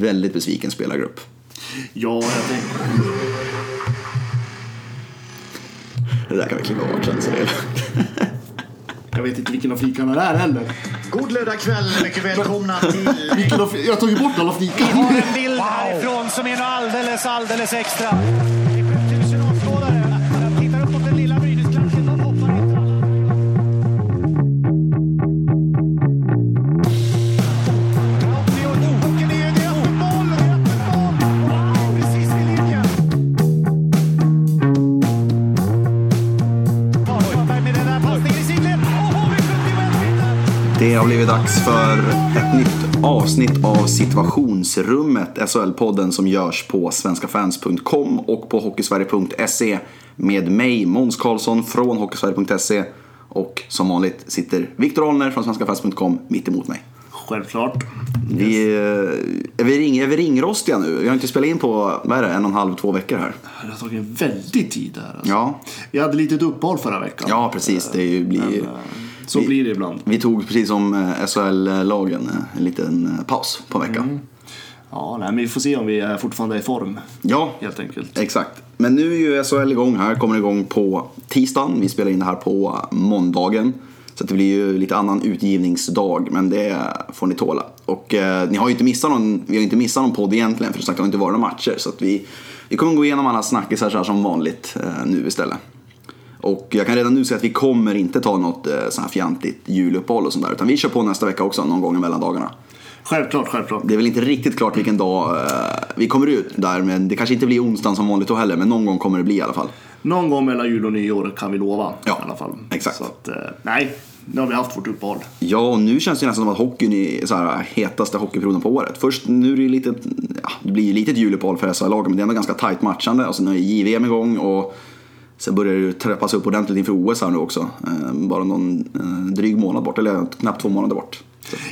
väldigt besviken spelargrupp. Ja, jag tänkte... Det där kan vi klippa bort sen så det. Jag vet inte vilken av flikarna det är heller. God lördagkväll, mycket välkomna till... Vilken av, jag tog ju bort alla flikar. Vi har en bild härifrån som är alldeles, alldeles extra. Dags för ett nytt avsnitt av Situationsrummet, SHL-podden som görs på svenskafans.com och på hockeysverige.se med mig, Måns Karlsson från hockeysverige.se och som vanligt sitter Viktor Holner från svenskafans.com mitt emot mig. Självklart. Vi, eh, är, vi ring, är vi ringrostiga nu? Vi har inte spelat in på, vad är det, en och en halv, två veckor här. Det har tagit en väldig tid här. Alltså. Ja, Vi hade lite uppehåll förra veckan. ja precis. Det blir, Men, eh, så vi- blir det ibland. vi tog precis som eh, SHL-lagen eh, en liten eh, paus på en vecka. Ja, nej, men vi får se om vi är fortfarande i form. Ja, Helt enkelt. Exakt. Men nu är ju SHL igång här, kommer igång på tisdagen. Vi spelar in det här på måndagen. Så det blir ju lite annan utgivningsdag, men det får ni tåla. Och eh, ni har ju inte missat någon, vi har inte missat någon podd egentligen, för det har inte varit några matcher. Så vi, vi kommer gå igenom alla snackisar så här som vanligt eh, nu istället. Och jag kan redan nu säga att vi kommer inte ta något eh, sånt här fjantigt juluppehåll och sånt där. Utan vi kör på nästa vecka också, någon gång mellan dagarna. Självklart, självklart. Det är väl inte riktigt klart vilken dag eh, vi kommer ut där, men det kanske inte blir onsdagen som vanligt då heller, men någon gång kommer det bli i alla fall. Någon gång mellan jul och nyår kan vi lova. Ja, i alla fall. exakt. Så att, eh, nej, nu har vi haft vårt uppehåll. Ja, och nu känns det nästan som att hockeyn är så här, hetaste hockeyperioden på året. Först nu är det ju lite, ja, det blir ju lite ett juluppehåll för SHL-lagen, men det är ändå ganska tajt matchande. Och sen är JVM igång och sen börjar det ju trappas upp ordentligt inför OS här nu också. Eh, bara någon eh, dryg månad bort, eller knappt två månader bort.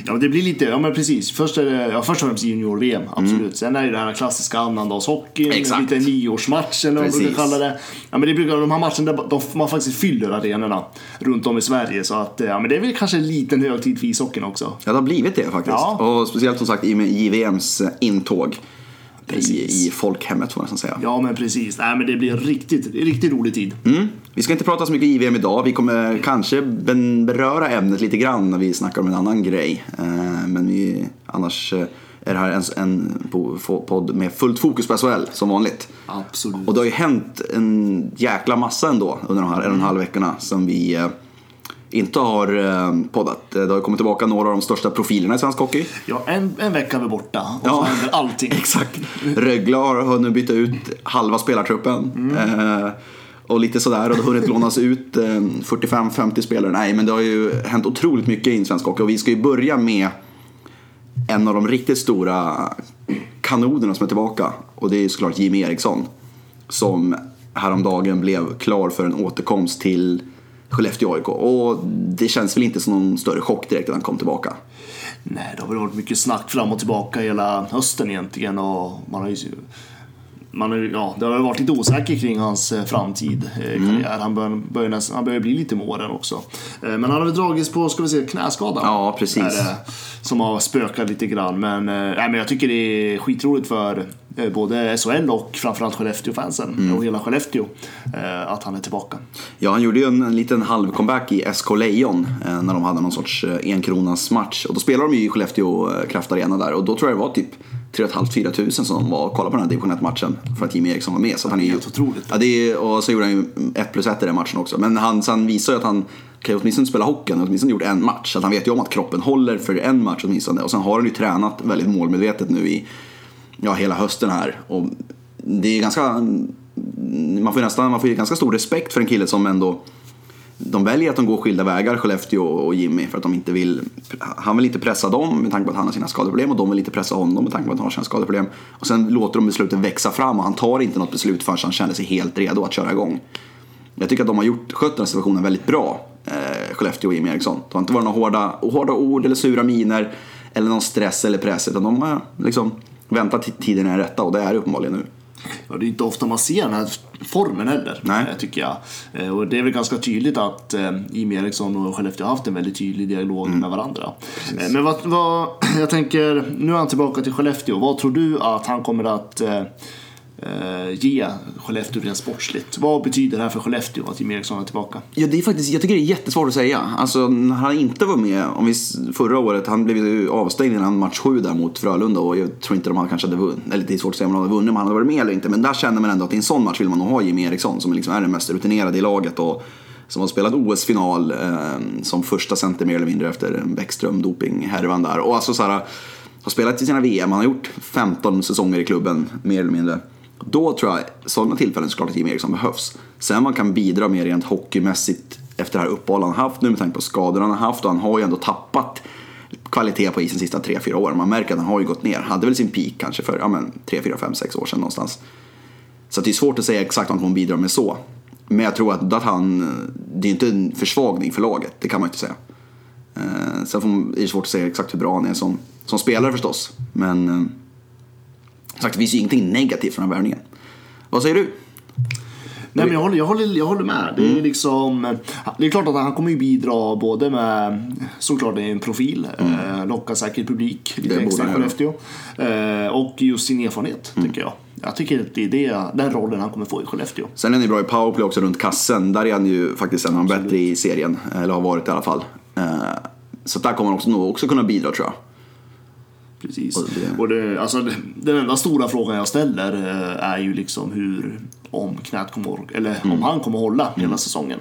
Ja, det blir lite, ja men precis. Först är det, ja först och främst junior-VM, absolut. Mm. Sen är det den här klassiska annandagshockeyn, Exakt. lite nyårsmatch eller vad man brukar kalla det. Ja men det brukar, de här matcherna där de, man faktiskt fyller arenorna runt om i Sverige. Så att, ja men det är väl kanske en liten högtid för ishockeyn också. Ja, det har blivit det faktiskt. Ja. Och speciellt som sagt i och med JVMs intåg i, i folkhemmet får man nästan säga. Ja men precis, nej men det blir en riktigt, riktigt rolig tid. Mm. Vi ska inte prata så mycket JVM idag. Vi kommer kanske beröra ämnet lite grann när vi snackar om en annan grej. Eh, Men vi, annars eh, är det här en, en podd med fullt fokus på SHL som vanligt. Absolut. Och det har ju hänt en jäkla massa ändå under de här en och en halv veckorna som vi eh, inte har eh, poddat. Eh, Det har kommit tillbaka några av de största profilerna i svensk hockey. Ja, en, en vecka är vi borta och Ja. så händer allting. Exakt. Rögle har hunnit byta ut halva spelartruppen. Eh, och lite sådär. Och det har hunnit lånas ut eh, 45-50 spelare. Nej, men det har ju hänt otroligt mycket i svensk hockey. Och vi ska ju börja med en av de riktigt stora kanonerna som är tillbaka. Och det är ju såklart Jimmy Eriksson. Som häromdagen blev klar för en återkomst till Skellefteå AIK. Och det känns väl inte som någon större chock direkt att han kom tillbaka. Nej, det har väl varit mycket snack fram och tillbaka hela hösten egentligen och man har ju man har, ja, det har varit lite osäker kring hans eh, framtid, eh, Mm. Han börjar, börjar, nästan, han börjar bli lite med åren också. Eh, Men han har väl dragits på, ska vi se, knäskada. Ja, precis. Är det, som har spökat lite grann. Men, nej, men jag tycker det är skitroligt för både SHL och framförallt Skellefteå-fansen Mm. och hela Skellefteå att han är tillbaka. Ja, han gjorde ju en, en liten halv comeback i SK Lejon när de hade någon sorts enkronas match. Och då spelade de ju i Skellefteå eh, kraftarena där och då tror jag det var typ 3 500-4 tusen som var och kollade på den här division 1-matchen för att Jimmy Eriksson var med. Så att han är ju, Helt otroligt. Ja, det är, och så gjorde han ju 1 plus 1 i den matchen också. Men han, så han visar ju att han kan ju åtminstone spela hockey, han har åtminstone gjort en match. Så att han vet ju om att kroppen håller för en match åtminstone. Och sen har han ju tränat väldigt målmedvetet nu i ja, hela hösten här. Och det är ganska, man får nästan, man får ju ganska stor respekt för en kille som ändå de väljer att de går skilda vägar, Skellefteå och Jimmy, för att de inte vill... Han vill inte pressa dem med tanke på att han har sina skadeproblem och de vill inte pressa honom med tanke på att han har sina skadeproblem. Och sen låter de besluten växa fram och han tar inte något beslut förrän han känner sig helt redo att köra igång. Jag tycker att de har gjort, skött den här situationen väldigt bra, eh, Skellefteå och Jimmy Eriksson. Det har inte varit några hårda, hårda ord eller sura miner eller någon stress eller press, utan de har liksom väntat tiden är den rätta och det är det uppenbarligen nu. Ja, det är inte ofta man ser den här formen heller, Nej. eh, tycker jag. Eh, Och det är väl ganska tydligt att eh, Jimmy Eriksson och Skellefteå har haft en väldigt tydlig dialog Mm. med varandra. Eh, Men vad, vad, jag tänker, nu är han tillbaka till Skellefteå. Vad tror du att han kommer att eh, ge Skellefteå rent sportsligt? Vad betyder det här för Skellefteå att Jimmie Eriksson är tillbaka? Ja, det är faktiskt, jag tycker det är jättesvårt att säga. Alltså, när han inte var med, om vi, förra året, han blev ju avstängd innan match 7 där mot Frölunda och jag tror inte de hade kanske hade vunnit, eller det är svårt att säga om de hade vunnit om han hade varit med eller inte. Men där känner man ändå att i en sån match vill man nog ha Jimmie Eriksson som liksom är den mest rutinerade i laget och som har spelat OS-final eh, som första center mer eller mindre efter Bäckström-dopinghärvan där. Och alltså så här, har spelat i sina VM, han har gjort 15 säsonger i klubben mer eller mindre. Då tror jag sådana tillfällen såklart att Jimmy Eriksson behövs. Sen man kan bidra mer rent hockeymässigt efter det här uppehållet han haft nu med tanke på skadorna han har haft och han har ju ändå tappat kvalitet på isen de sista 3-4 åren. Man märker att han har ju gått ner. Hade väl sin peak kanske för ja, men, 3, 4, 5, 6 år sedan någonstans. Så att det är svårt att säga exakt vad han kommer bidra med så. Men jag tror att, att han, det är inte en försvagning för laget, det kan man inte säga. Eh, sen får man, är det svårt att säga exakt hur bra han är som, som spelare förstås. Men eh, sagt, det finns ju ingenting negativt från den här värvningen. Vad säger du? Nej, men jag, håller, jag, håller, jag håller med. Det är, Mm. liksom, det är klart att han kommer ju bidra både med, såklart en profil, eh, lockar säkert publik lite Mm. Extra i Skellefteå. Eh, och just sin erfarenhet, Mm. tycker jag. Jag tycker att det är det, den rollen han kommer få i Skellefteå. Sen är han ju bra i powerplay också runt kassen. Där är han ju faktiskt en av de bättre i serien. Eller har varit i alla fall. Eh, Så där kommer han också, nog också kunna bidra tror jag. Precis. Och det- Och det, alltså, den enda stora frågan jag ställer eh, är ju liksom hur, om knät kommer eller Mm. om han kommer hålla hela säsongen.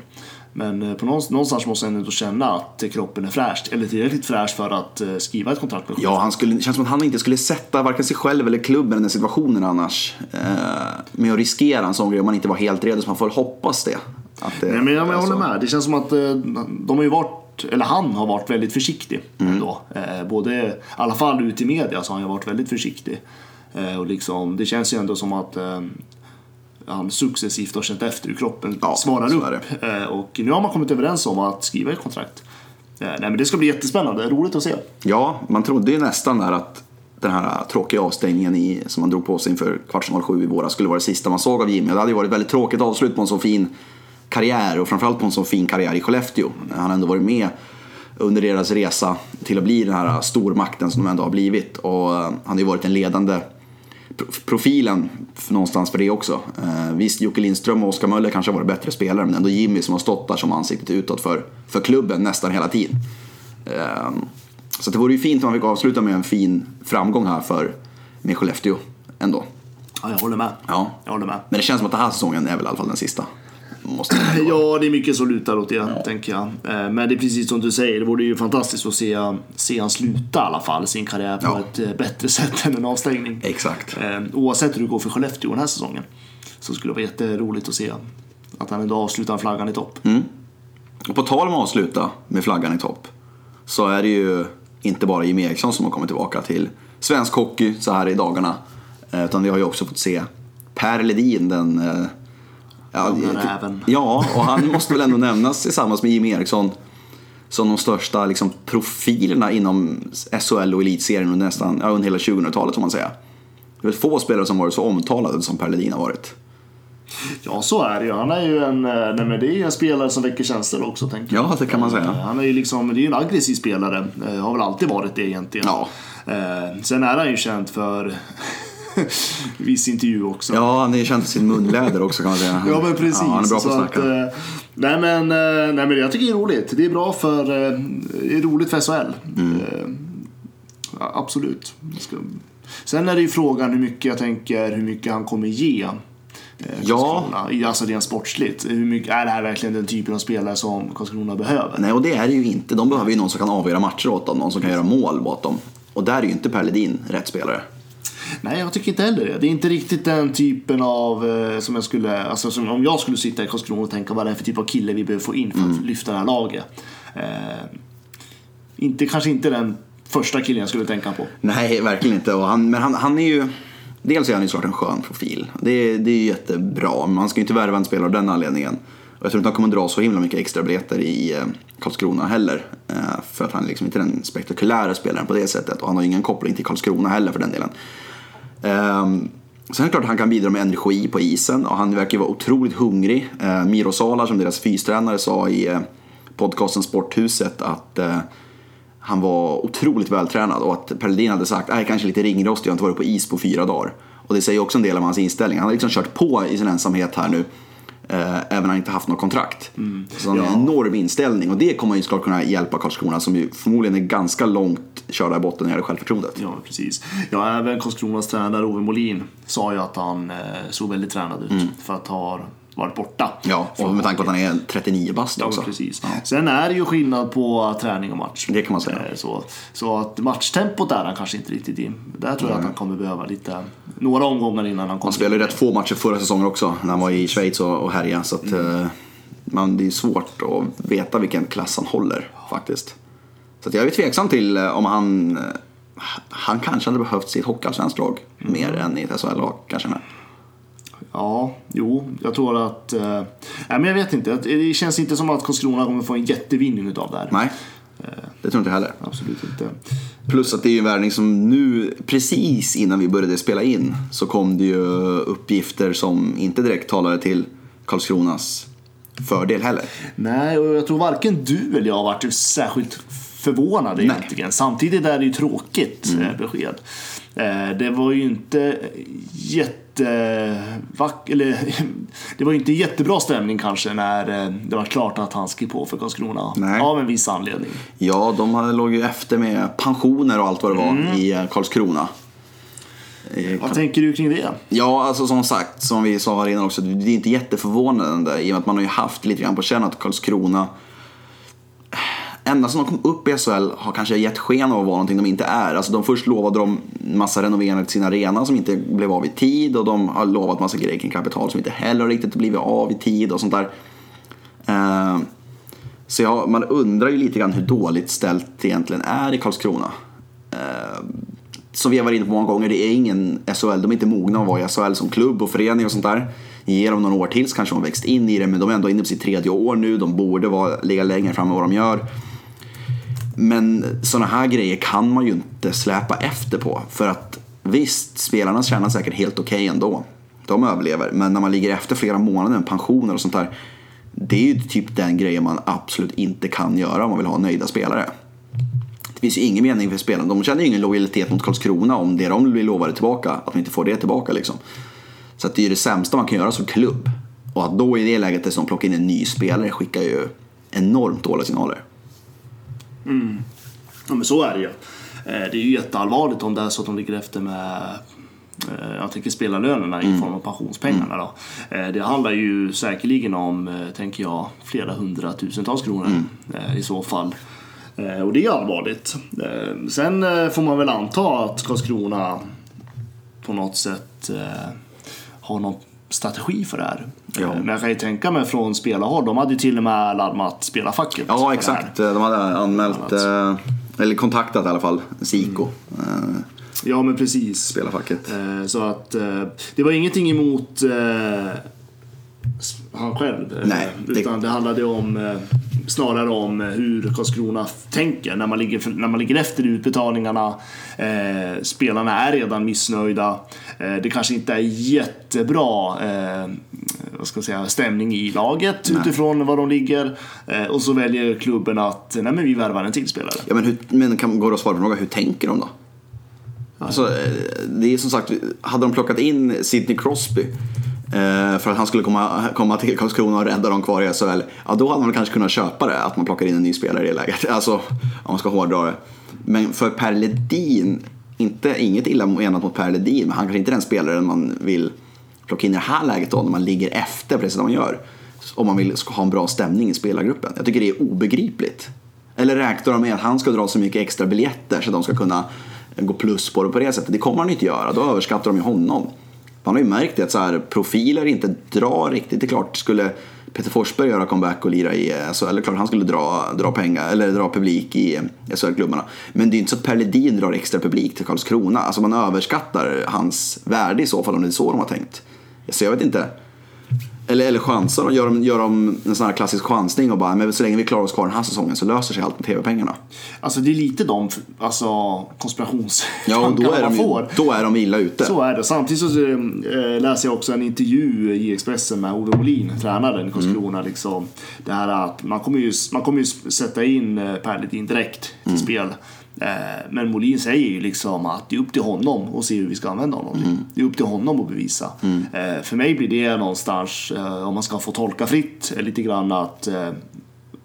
Men eh, på någonstans, måste han ändå känna att kroppen är fräsch, eller tillräckligt fräsch för att eh, skriva ett kontrakt med Ja, han skulle, det känns som att han inte skulle sätta varken sig själv eller klubben i den här situationen annars. Eh, med att riskera en sån grej om man inte var helt redo. Så man får hoppas det. Det Nej, men jag, jag håller så. med. Det känns som att de har ju varit, eller han har varit väldigt försiktig Mm. ändå. Eh, både, i alla fall ut i media så har han varit väldigt försiktig. Eh, och liksom, det känns ju ändå som att eh, han successivt har känt efter hur kroppen Ja, svarar upp. Och nu har man kommit överens om att skriva ett kontrakt. Nej, men det ska bli jättespännande, roligt att se. Ja, man trodde ju nästan där att den här tråkiga avstängningen i, som man drog på sig inför kvartsfinal sju i våras skulle vara det sista man såg av Jimmy. Det hade ju varit väldigt tråkigt avslut på en så fin karriär och framförallt på en så fin karriär i Skellefteå. Han har ändå varit med under deras resa till att bli den här stormakten som de ändå har blivit. Och eh, han har ju varit den ledande pro- profilen någonstans för det också. Eh, visst, Jocke Lindström och Oskar Möller kanske har varit bättre spelare, men ändå Jimmy som har stått där som ansiktet utåt för, för klubben nästan hela tiden. Eh, så det vore ju fint om man fick avsluta med en fin framgång här för med Skellefteå ändå. Ja, jag håller med. Ja. Jag håller med. Men det känns som att den här säsongen är väl i alla fall den sista. Måste det. Ja, det är mycket som lutar åt det, tänker jag. Eh, Men det är precis som du säger, det vore ju fantastiskt att se, se han sluta i alla fall sin karriär på Ja. ett eh, bättre sätt än en avstängning. Exakt. Eh, Oavsett hur det går för Skellefteå den här säsongen så skulle det vara jätteroligt att se att han ändå avslutar flaggan i topp. Mm. Och på tal om att avsluta med flaggan i topp så är det ju inte bara Jimmy Eriksson som har kommit tillbaka till svensk hockey så här i dagarna. Utan vi har ju också fått se Per Ledin, den... Ja, räven. ja, och han måste väl ändå nämnas tillsammans med Jimmy Eriksson som de största liksom, profilerna inom SHL och elitserien under nästan ja, under hela 2000-talet får man säga. Det är väl få spelare som varit så omtalade som Per Ledin har varit. Ja, så är det ju. Han är ju en, eh, nej, men det är en spelare som väcker känslor också, tänker jag. Ja, det kan man säga. Eh, Han är ju liksom, det är en aggressiv spelare. Eh, Har väl alltid varit det egentligen. Ja. Sen är han ju känd för viss intervju också. Ja, han är känd för sin munläder också kan man säga. Ja men precis. Ja, han är bra på att snacka. eh, nej, men, eh, nej men jag tycker det är roligt. Det är bra för, eh, det är roligt för SHL. Mm. Ja, absolut. Sen är det ju frågan hur mycket jag tänker, hur mycket han kommer ge. Ja. Karlskrona. I- Alltså rent sportsligt. Hur mycket, är det här verkligen den typen av spelare som Karlskrona behöver? Nej, och det är det ju inte. De behöver ju någon som kan avgöra matcher åt dem, någon som kan göra mål åt dem. Och där är ju inte Per Ledin rätt spelare. Nej, jag tycker inte heller det. Det är inte riktigt den typen av, eh, som jag skulle, alltså som om jag skulle sitta i Karlskrona och tänka vad det är för typ av kille vi behöver få in för att Mm. lyfta det här laget. Eh, inte, kanske inte den första killen jag skulle tänka på. Nej, verkligen inte. Och han, men han, han är ju... Dels är han ju såklart en skön profil. Det, är- det är jättebra. Men man ska ju inte värva en spelare av den anledningen. Och jag tror inte han kommer dra så himla mycket extra biljetter i eh, Karlskrona heller. Eh, för att han är liksom inte den spektakulära spelaren på det sättet. Och han har ju ingen koppling till Karlskrona heller för den delen. Um, Sen är det klart att han kan bidra med energi på isen och han verkar ju vara otroligt hungrig. Eh, Miro Salar som deras fystränare sa i eh, podcasten Sporthuset att eh, han var otroligt vältränad och att Per Ledin hade sagt att är kanske lite ringrostig, jag har inte varit på is på fyra dagar. Och det säger också en del om hans inställning. Han har liksom kört på i sin ensamhet här nu. Eh, även om han inte haft något kontrakt. Så han har en enorm inställning och det kommer ju såklart kunna hjälpa Karlskrona som ju förmodligen är ganska långt körda i botten när det gäller självförtroendet. Ja, precis. Ja, även Karlskronas tränare Ove Molin sa ju att han eh, såg väldigt tränad ut för att ha varit borta. Ja, och med tanke på att han är 39 bast Ja, också. precis. Ja. Sen är det ju skillnad på träning och match. Det kan man säga. Eh, Så, så att matchtempot är han kanske inte riktigt i. Där tror jag att han kommer behöva lite, några omgångar innan han kommer Han spelade ju rätt få matcher förra säsongen också när han var i Schweiz och, och härjade. Så att, eh, man, det är svårt att veta vilken klass han håller faktiskt. Så jag är tveksam till eh, om han... Han kanske hade behövt sitt hockeyallsvenskt lag mer än i ett SHL-lag. Kanske med. Ja, jo, jag tror att... Eh, nej, men jag vet inte. Det känns inte som att Karlskrona kommer få en jättevinning utav det här. Nej, det tror inte jag heller. Absolut inte. Plus att det är ju en värvning som nu, precis innan vi började spela in, så kom det ju uppgifter som inte direkt talade till Karlskronas fördel heller. Nej, och jag tror varken du eller jag har varit särskilt förvånade Nej. egentligen. Samtidigt är det ju tråkigt eh, besked. Eh, Det var ju inte jätte... vack- Eller, det var inte jättebra stämning kanske när eh, det var klart att han skrev på för Karlskrona. Nej. Av en viss anledning. Ja, de låg ju efter med pensioner och allt vad det var i eh, Karlskrona. Eh, Vad tänker du kring det? Ja, alltså som sagt, som vi sa här innan också, det är inte jätteförvånande i och med att man har ju haft lite grann på känn att Karlskrona ända sedan de kom upp i SHL har kanske gett sken av att vara någonting de inte är. Alltså de först lovade de massa renoveringar till sin arena som inte blev av i tid och de har lovat massa grejer kring kapital som inte heller har riktigt blivit av i tid och sånt där. Uh, så ja, man undrar ju lite grann hur dåligt ställt det egentligen är i Karlskrona. Uh, som vi har varit inne på många gånger, det är ingen SHL, de är inte mogna att vara i SHL som klubb och förening och sånt där. Ge dem några år till så kanske de har växt in i det, men de är ändå inne på sitt tredje år nu, de borde vara, ligga längre fram än vad de gör. Men sådana här grejer kan man ju inte släpa efter på. För att visst, spelarna tjänar säkert helt okej ändå. De överlever. Men när man ligger efter flera månader med pensioner och sånt där. Det är ju typ den grejen man absolut inte kan göra om man vill ha nöjda spelare. Det finns ju ingen mening för spelarna. De känner ju ingen lojalitet mot Karlskrona om det de blir lovade tillbaka, att de inte får det tillbaka liksom. Så att det är ju det sämsta man kan göra som klubb. Och att då i det läget dessutom plocka in en ny spelare skickar ju enormt dåliga signaler. Ja men så är det ju. Eh, Det är ju jätteallvarligt om det är så att de ligger efter med eh, jag tänker spelarlönerna i form av pensionspengarna. Då. Eh, Det handlar ju säkerligen om, tänker jag, flera hundratusentals kronor eh, i så fall. Och det är allvarligt. Sen får man väl anta att Karlskrona på något sätt har någon strategi för det här. Ja. Eh, Men jag kan ju tänka mig från spelarhåll, de hade ju till och med larmat spelarfacket. det Ja, exakt. De hade anmält, eh, eller kontaktat i alla fall, Siko, Mm. Ja men precis. spelarfacket. Så att det var ingenting emot han själv. Nej, det- Utan det handlade om snarare om hur Karlskrona tänker när man ligger, när man ligger efter i utbetalningarna. Eh, spelarna är redan missnöjda. Eh, det kanske inte är jättebra eh, vad ska jag säga, stämning i laget utifrån var de ligger. Eh, och så väljer klubben att nej, men vi värvar en till spelare. Ja, men, hur, men kan går det att svara på frågan, hur tänker de då? Alltså, eh, det är som sagt, hade de plockat in Sidney Crosby eh, för att han skulle komma, komma till Karlskrona och rädda dem kvar i SHL, ja då hade man kanske kunnat köpa det, att man plockar in en ny spelare i det läget. Alltså, om man ska hårdra det. Men för Per Ledin, inte, inget illa menat mot Per Ledin, men han kanske inte är den spelaren man vill plocka in i det här läget då, när man ligger efter precis som man gör. Om man vill ha en bra stämning i spelargruppen. Jag tycker det är obegripligt. Eller räknar de med att han ska dra så mycket extra biljetter så att de ska kunna gå plus på det på det sättet? Det kommer han inte göra, då överskattar de ju honom. Man har ju märkt det att så här, profiler inte drar riktigt. Det är klart, skulle Peter Forsberg göra comeback och lira i eh, SHL, det är klart han skulle dra, dra pengar, eller dra publik i eh, SHL-klubbarna. Men det är inte så att Per Ledin drar extra publik till Karlskrona. Alltså man överskattar hans värde i så fall om det är så de har tänkt. Så jag vet inte. Eller, eller chansar och gör de, gör de en sån här klassisk chansning och bara, men så länge vi klarar oss kvar den här säsongen så löser sig allt med tv-pengarna. Alltså det är lite de alltså, konspirationstankarna Ja, och då är, man får. då är de illa ute. Så är det. Samtidigt så eh, läser jag också en intervju i Expressen med Ove Molin, tränaren i Karlskrona. Liksom, det här att man kommer ju, man kommer ju sätta in eh, Per Ledin direkt till spel. Eh, men Molin säger ju liksom att det är upp till honom att se hur vi ska använda honom. Det är upp till honom att bevisa. Eh, för mig blir det någonstans, eh, om man ska få tolka fritt, lite grann att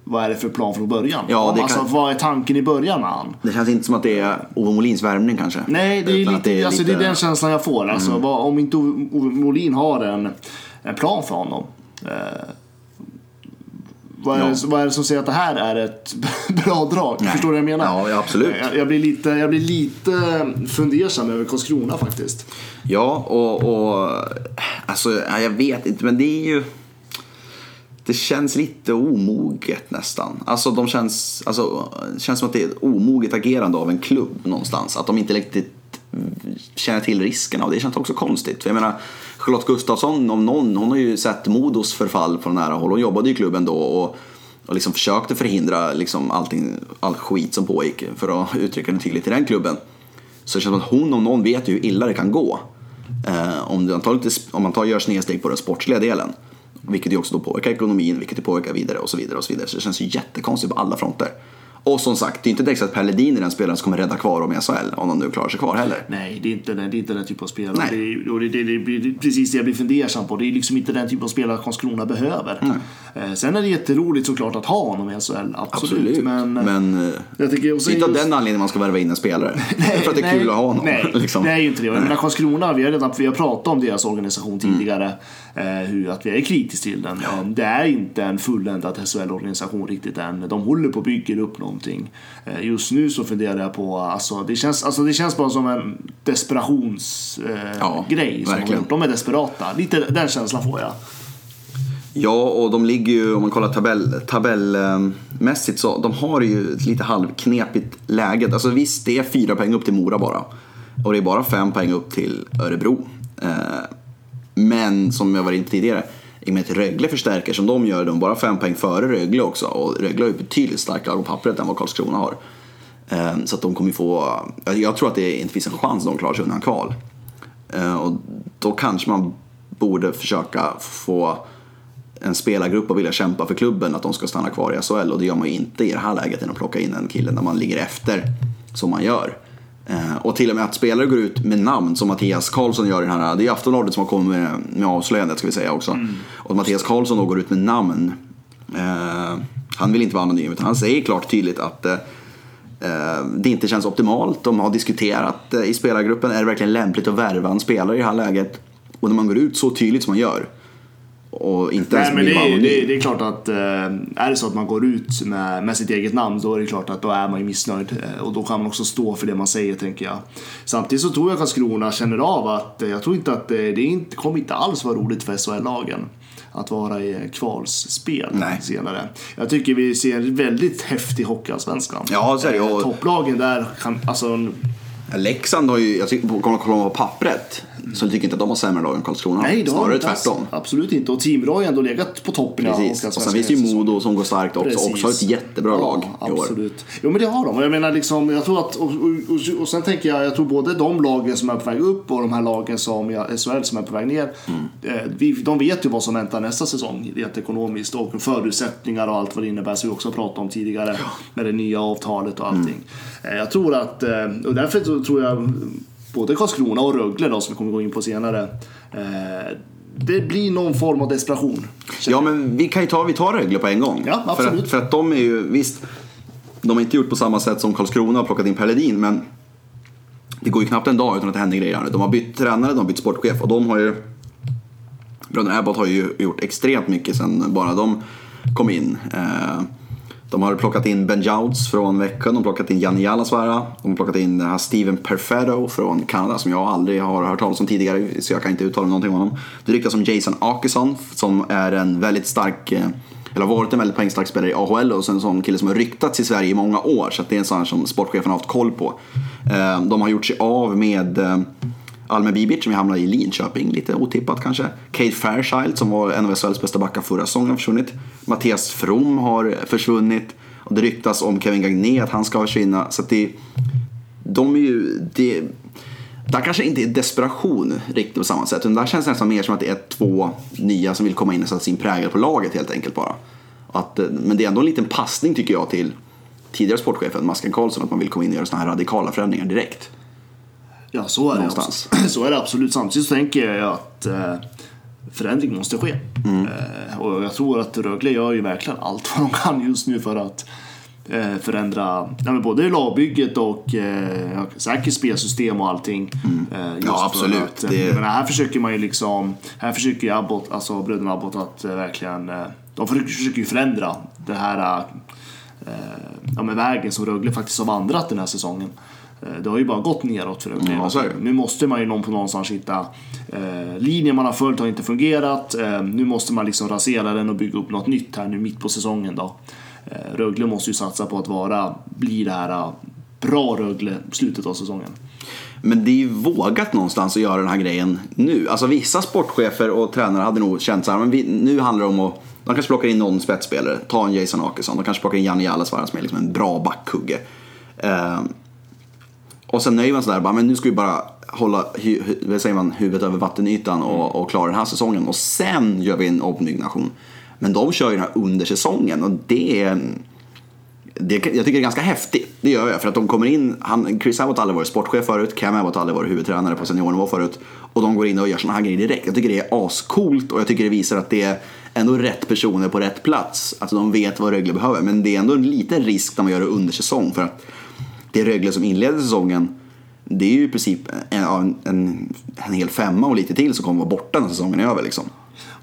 vad är det för plan från början? Ja, det alltså, kan- Vad är tanken i början med han? Det känns inte som att det är Ove Molins värvning kanske. Nej, det är, lite, det är alltså, det lite- Mm. är den känslan jag får. Alltså, vad, om inte Ove Molin har en, en plan för honom. Eh, vad, är Ja. det, vad är det som säger att det här är ett bra drag? Nej. Förstår du vad jag menar? Ja, absolut. Jag, jag, blir lite, jag blir lite fundersam över Karlskrona faktiskt. Ja, och, och alltså, ja, jag vet inte, men det är ju... Det känns lite omoget nästan. Alltså, de känns, alltså, det känns som att det är ett omoget agerande av en klubb någonstans. Att de inte riktigt känner till riskerna och det känns också konstigt. För jag menar, Charlotte Gustafsson om någon, hon har ju sett Modos förfall på nära håll. Hon jobbade i klubben då och, och liksom försökte förhindra liksom allting, all skit som pågick, för att uttrycka det tydligt, i den klubben. Så det känns som att hon om någon vet ju hur illa det kan gå. Eh, om, man tar lite, om man tar, gör snedsteg på den sportsliga delen. Vilket ju också då påverkar ekonomin, vilket påverkar vidare och så vidare. och Så vidare. Så det känns ju jättekonstigt på alla fronter. Och som sagt, det är inte direkt så att Per Ledin är den spelaren som kommer rädda kvar dem i SHL, om de nu klarar sig kvar heller. Nej, det är inte den, det är inte den typen av spelare. Nej. Det är, och det, det, det, det är precis det jag blir fundersam på. Det är liksom inte den typen av spelare Karlskrona behöver. Eh, sen är det jätteroligt såklart att ha honom i SHL. Absolut. Absolut. Men, Men, eh, jag tycker, är inte av just- den anledningen man ska värva in en spelare. är för att det är kul att ha honom. Nej, liksom. det är ju inte det. Jag menar, Karlskrona, vi har redan vi har pratat om deras organisation Mm. tidigare. Eh, hur, att vi är kritiska till den. Eh, det är inte en fulländad SHL-organisation riktigt än. De håller på att bygga upp någonting. Eh, just nu så funderar jag på, alltså det känns, alltså, det känns bara som en desperationsgrej. Eh, Ja, grej som de, är desperata. Lite den känslan får jag. Ja, och de ligger ju, om man kollar tabell, tabellmässigt, så de har ju ett lite halvknepigt läge. Alltså visst, det är fyra poäng upp till Mora bara. Och det är bara fem poäng upp till Örebro. Eh, Men som jag var inne på tidigare, i och med att Rögle förstärker som de gör, de är bara fem poäng före Rögle också. Och Rögle har ju betydligt starkare på pappret än vad Karlskrona har. Ehm, så att de kommer ju få, jag- tror att det inte finns en chans att de klarar sig undan kval. Ehm, och då kanske man borde försöka få en spelargrupp att vilja kämpa för klubben, att de ska stanna kvar i SHL. Och det gör man ju inte i det här läget än att plocka in en kille när man ligger efter som man gör. Eh, Och till och med att spelare går ut med namn som Mattias Karlsson gör i den här, det är Aftonbladet som har kommit med, med avslöjandet ska vi säga också. Och Mattias Karlsson då går ut med namn. Eh, han vill inte vara anonym utan han säger klart tydligt att eh, eh, det inte känns optimalt. De har diskuterat eh, i spelargruppen, är det verkligen lämpligt att värva en spelare i det här läget? Och när man går ut så tydligt som man gör och inte ens Nej, men vill det, är, det, det är klart att eh, är det så att man går ut med, med sitt eget namn då är det klart att då är man ju missnöjd. Eh, Och då kan man också stå för det man säger tänker jag. Samtidigt så tror jag Karlskrona känner av att eh, jag tror inte att eh, det inte, kommer inte alls vara roligt för SHL-lagen. Att vara i kvalsspel Nej. senare. Jag tycker vi ser en väldigt häftig hockeyallsvenskan. Ja, så är det. Och- Topplagen där kan, alltså Leksand har ju, jag tycker, man på pappret, så tycker jag inte att de har sämre lag än Karlskrona. Nej, Snarare inte alls. tvärtom. Absolut inte. Och Timrå har ju ändå legat på toppen Precis. Allsvenskan Och sen finns det ju. Modo som går starkt också. Precis. Också har ett jättebra lag i år. Absolut. Jo men det har de. Och jag menar liksom, jag tror att, och, och, och, och sen tänker jag, jag tror både de lagen som är på väg upp och de här lagen som i SHL som är på väg ner. Mm. De vet ju vad som väntar nästa säsong rent ekonomiskt och förutsättningar och allt vad det innebär som vi också pratat om tidigare. Med det nya avtalet och allting. Mm. Jag tror att, eh, och därför tror jag både Karlskrona och Rögle då som vi kommer gå in på senare. Eh, det blir någon form av desperation. Ja, men vi kan ju ta, vi tar Rögle på en gång. Ja, För absolut. att, för att de är ju, visst, de har inte gjort på samma sätt som Karlskrona har plockat in Per Ledin, men det går ju knappt en dag utan att det händer grejer. De har bytt tränare, de har bytt sportchef och de har ju Bröderna Abbott har ju gjort extremt mycket sen bara de kom in. De har plockat in Ben Jouds från Växjö, de har plockat in Janne Jalasvara, de har plockat in den här Steven Perfetto från Kanada som jag aldrig har hört talas om tidigare så jag kan inte uttala någonting om honom. Det ryktas om Jason Akesson som är en väldigt stark, eh, eller har varit en väldigt poängstark spelare i AHL och sen en sån kille som har ryktats i Sverige i många år så att det är en sån här som sportchefen har haft koll på. Eh, de har gjort sig av med eh, eh, Bibic som hamnade i Linköping, lite otippat kanske. Kate Fairchild som var en av SHLs bästa backar förra säsongen har försvunnit. Mattias From har försvunnit. Och det ryktas om Kevin Gagné att han ska försvinna. Så att det, de är ju... Det, där kanske inte är desperation riktigt på samma sätt. Utan där känns det nästan mer som att det är två nya som vill komma in och sätta sin prägel på laget helt enkelt bara. Att, men det är ändå en liten passning tycker jag till tidigare sportchefen Masken Karlsson att man vill komma in och göra sådana här radikala förändringar direkt. Ja, så är, det Någonstans. så är det absolut. Samtidigt så tänker jag att eh, förändring måste ske. Mm. Eh, och jag tror att Rögle gör ju verkligen allt vad de kan just nu för att eh, förändra ja, men både lagbygget och eh, säkert spelsystem och allting. Just Ja, absolut. Att, Det- menar, här försöker man ju liksom, här försöker ju Abbott, alltså bröderna Abbott att verkligen, de försöker, försöker ju förändra det här ja, men vägen som Rögle faktiskt har vandrat den här säsongen. Eh, Det har ju bara gått neråt för är det. Nu måste man ju någon på någonstans hitta eh, linjen man har följt har inte fungerat. Eh, nu måste man liksom rasera den och bygga upp något nytt här nu mitt på säsongen då. Eh, Rögle måste ju satsa på att vara, bli det här eh, bra Rögle slutet av säsongen. Men det är ju vågat någonstans att göra den här grejen nu. Alltså vissa sportchefer och tränare hade nog känt så här, men vi, nu handlar det om att de kanske plockar in någon spetsspelare, ta en Jason Åkesson, de kanske plockar in Janne Jallasvaara som är liksom en bra backhugge. Eh, och sen nöjer man sig där, bara, men nu ska vi bara hålla hu, säger man, huvudet över vattenytan och, och klara den här säsongen. Och sen gör vi en ombyggnation. Men de kör ju den här under säsongen och det är det, jag tycker det är ganska häftigt. Det gör jag. För att de kommer in, han, Chris Abbott har aldrig varit sportchef förut, Cam Abbott har aldrig varit huvudtränare på seniornivå förut. Och de går in och gör sådana här grejer direkt. Jag tycker det är ascoolt och jag tycker det visar att det är ändå rätt personer på rätt plats. Alltså de vet vad Rögle behöver. Men det är ändå en liten risk när man gör det under säsong. För att det Rögle som inleder säsongen, det är ju i princip en, en, en, en hel femma och lite till som kommer vara borta när säsongen är över liksom.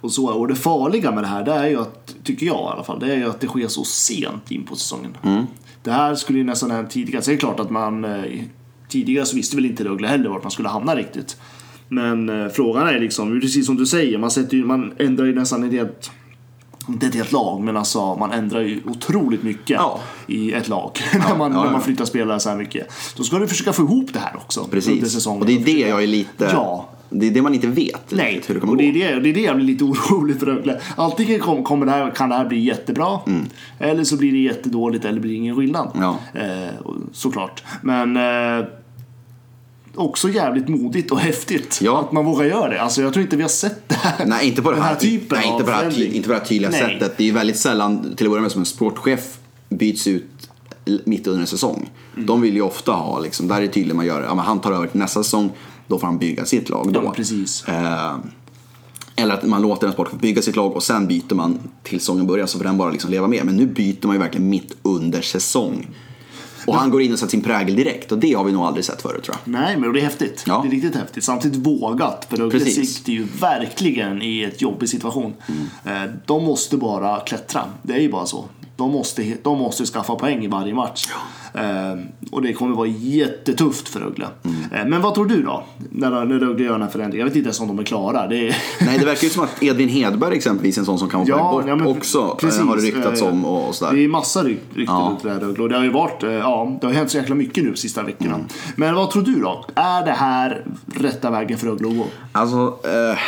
Och, så, och det farliga med det här, det är ju att, tycker jag i alla fall, det är ju att det sker så sent in på säsongen. Mm. Det här skulle ju nästan hänt tidigare. Så det är klart att man eh, tidigare så visste väl inte Rögle heller vart man skulle hamna riktigt. Men eh, frågan är liksom, precis som du säger, man, sätter ju, man ändrar ju nästan ett helt inte ett helt lag, men alltså man ändrar ju otroligt mycket Ja. i ett lag när, man, ja, när man flyttar spelare så här mycket. Då ska du försöka få ihop det här också under Precis. säsongen. Och det är det jag är lite... Ja. Det är det man inte vet Nej, hur det kommer och det är det, det är det jag blir lite orolig för Rögle. Antingen kom, kommer det här, kan det här bli jättebra, eller så blir det jättedåligt eller blir det ingen skillnad. Mm. Ja. Eh, såklart. Men eh, också jävligt modigt och häftigt Ja. att man vågar göra det. Alltså jag tror inte vi har sett det här. Nej, inte på det den här, typen nej, inte på det här, ty, inte på det här tydliga Nej. sättet. Det är ju väldigt sällan, till att börja med, som en sportchef byts ut mitt under en säsong. Mm. De vill ju ofta ha, liksom, där är det tydligt man gör det. Ja, men han tar över till nästa säsong, då får han bygga sitt lag då. Ja, precis. Eh, eller att man låter en sportchef bygga sitt lag och sen byter man till säsongen börjar så får den bara liksom leva med. Men nu byter man ju verkligen mitt under säsong. Och han går in och sätter sin prägel direkt och det har vi nog aldrig sett förut tror jag. Nej, men det är häftigt. Ja. Det är riktigt häftigt. Samtidigt vågat. För Precis. sitter ju verkligen i ett jobbig situation. Mm. Eh, De måste bara klättra. Det är ju bara så. De måste, de måste skaffa poäng i varje match. Eh, Och det kommer vara jättetufft för Rögle. Mm. Eh, Men vad tror du då? När, när Rögle gör den här förändringen. Jag vet inte ens om de är klara. Det är... Nej, det verkar ju som att Edvin Hedberg exempelvis är en sån som kan vara på väg bort men också. precis. eh, Har det ryktats om och, och sådär. Det är massa ryk, rykten Ja. runt det här Rögle. Och det har ju varit, eh, ja, det har hänt så jäkla mycket nu de sista veckorna. Mm. Men vad tror du då? Är det här rätta vägen för Rögle att gå? Alltså, eh,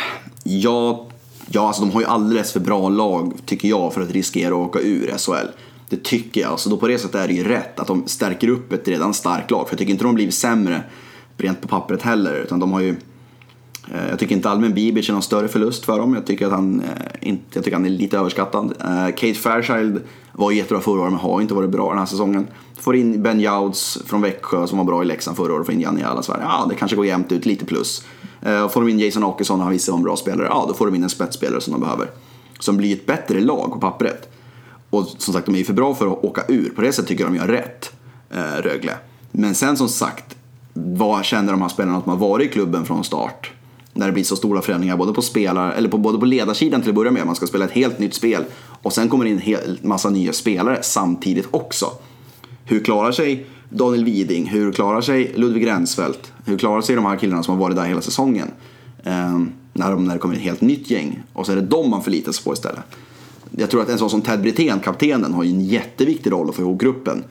ja, ja, alltså de har ju alldeles för bra lag tycker jag för att riskera att åka ur SHL. Det tycker jag. Så då på det sättet är det ju rätt att de stärker upp ett redan starkt lag. För jag tycker inte de blivit sämre rent på pappret heller. Utan de har ju... eh, Jag tycker inte allmän Bibic är någon större förlust för dem. Jag tycker att han, eh, inte, jag tycker han är lite överskattad. Eh, Kate Fairchild var jättebra förra året men har inte varit bra den här säsongen. Får in Ben Jouds från Växjö som var bra i Leksand förra året. Får in Janne Jallasvaara. Ja, det kanske går jämnt ut, lite plus. Eh, och Får de in Jason Åkesson och han visar vara en bra spelare. Ja, då får de in en spetsspelare som de behöver. Som blir ett bättre lag på pappret. Och som sagt, de är ju för bra för att åka ur. På det sättet tycker jag de gör rätt, eh, Rögle. Men sen som sagt, vad känner de här spelarna att har varit i klubben från start? När det blir så stora förändringar både på spelar, eller på, både på ledarsidan till att börja med, man ska spela ett helt nytt spel. Och sen kommer det in en hel massa nya spelare samtidigt också. Hur klarar sig Daniel Widing? Hur klarar sig Ludvig Rensfeldt? Hur klarar sig de här killarna som har varit där hela säsongen? Eh, när, de, när det kommer ett helt nytt gäng. Och så är det dem man förlitar sig på istället. Jag tror att en sån som Ted Brithén, kaptenen, har ju en jätteviktig roll att få ihop gruppen.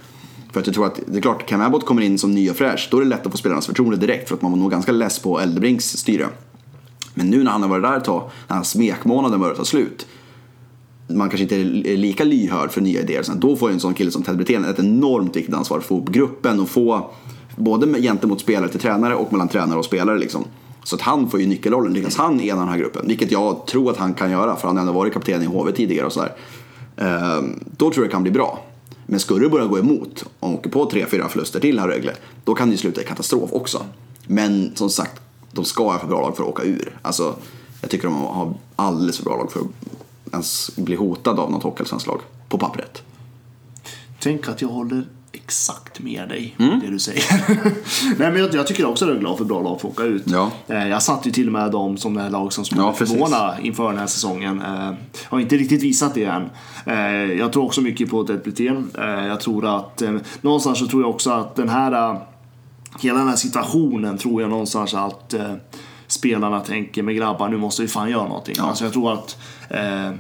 För att jag tror att, det är klart, Cam Abbott kommer in som ny och fräsch, då är det lätt att få spelarnas förtroende direkt för att man var nog ganska less på Eldebrinks styre. Men nu när han har varit där ett tag, när hans smekmånaden börjar ta slut, man kanske inte är lika lyhörd för nya idéer. Sen då får ju en sån kille som Ted Brithén ett enormt viktigt ansvar för att få ihop gruppen och få både gentemot spelare till tränare och mellan tränare och spelare. Liksom. Så att han får ju nyckelrollen. Lyckas han ena den här gruppen, vilket jag tror att han kan göra för han har ändå varit kapten i HV tidigare och sådär. Ehm, då tror jag det kan bli bra. Men skulle det börja gå emot, och åker på tre, fyra förluster till här Rögle, då kan det ju sluta i katastrof också. Men som sagt, de ska ha för bra lag för att åka ur. Alltså, jag tycker de har alldeles för bra lag för att ens bli hotad av något hockeyallsvenskt lag på pappret. Tänk att jag håller exakt med dig, Mm. det du säger. Nej, men jag, jag tycker också att Rögle har för bra lag att åka ut. Ja. Eh, Jag satt ju till och med dem som det här lag som skulle Ja, förvåna inför den här säsongen. Eh, Har inte riktigt visat det än. Eh, Jag tror också mycket på Ted Brithén. Eh, Jag tror att, någonstans så tror jag också att den här, hela den här situationen tror jag någonstans att spelarna tänker, med grabbar nu måste vi fan göra någonting. Alltså jag tror att eh,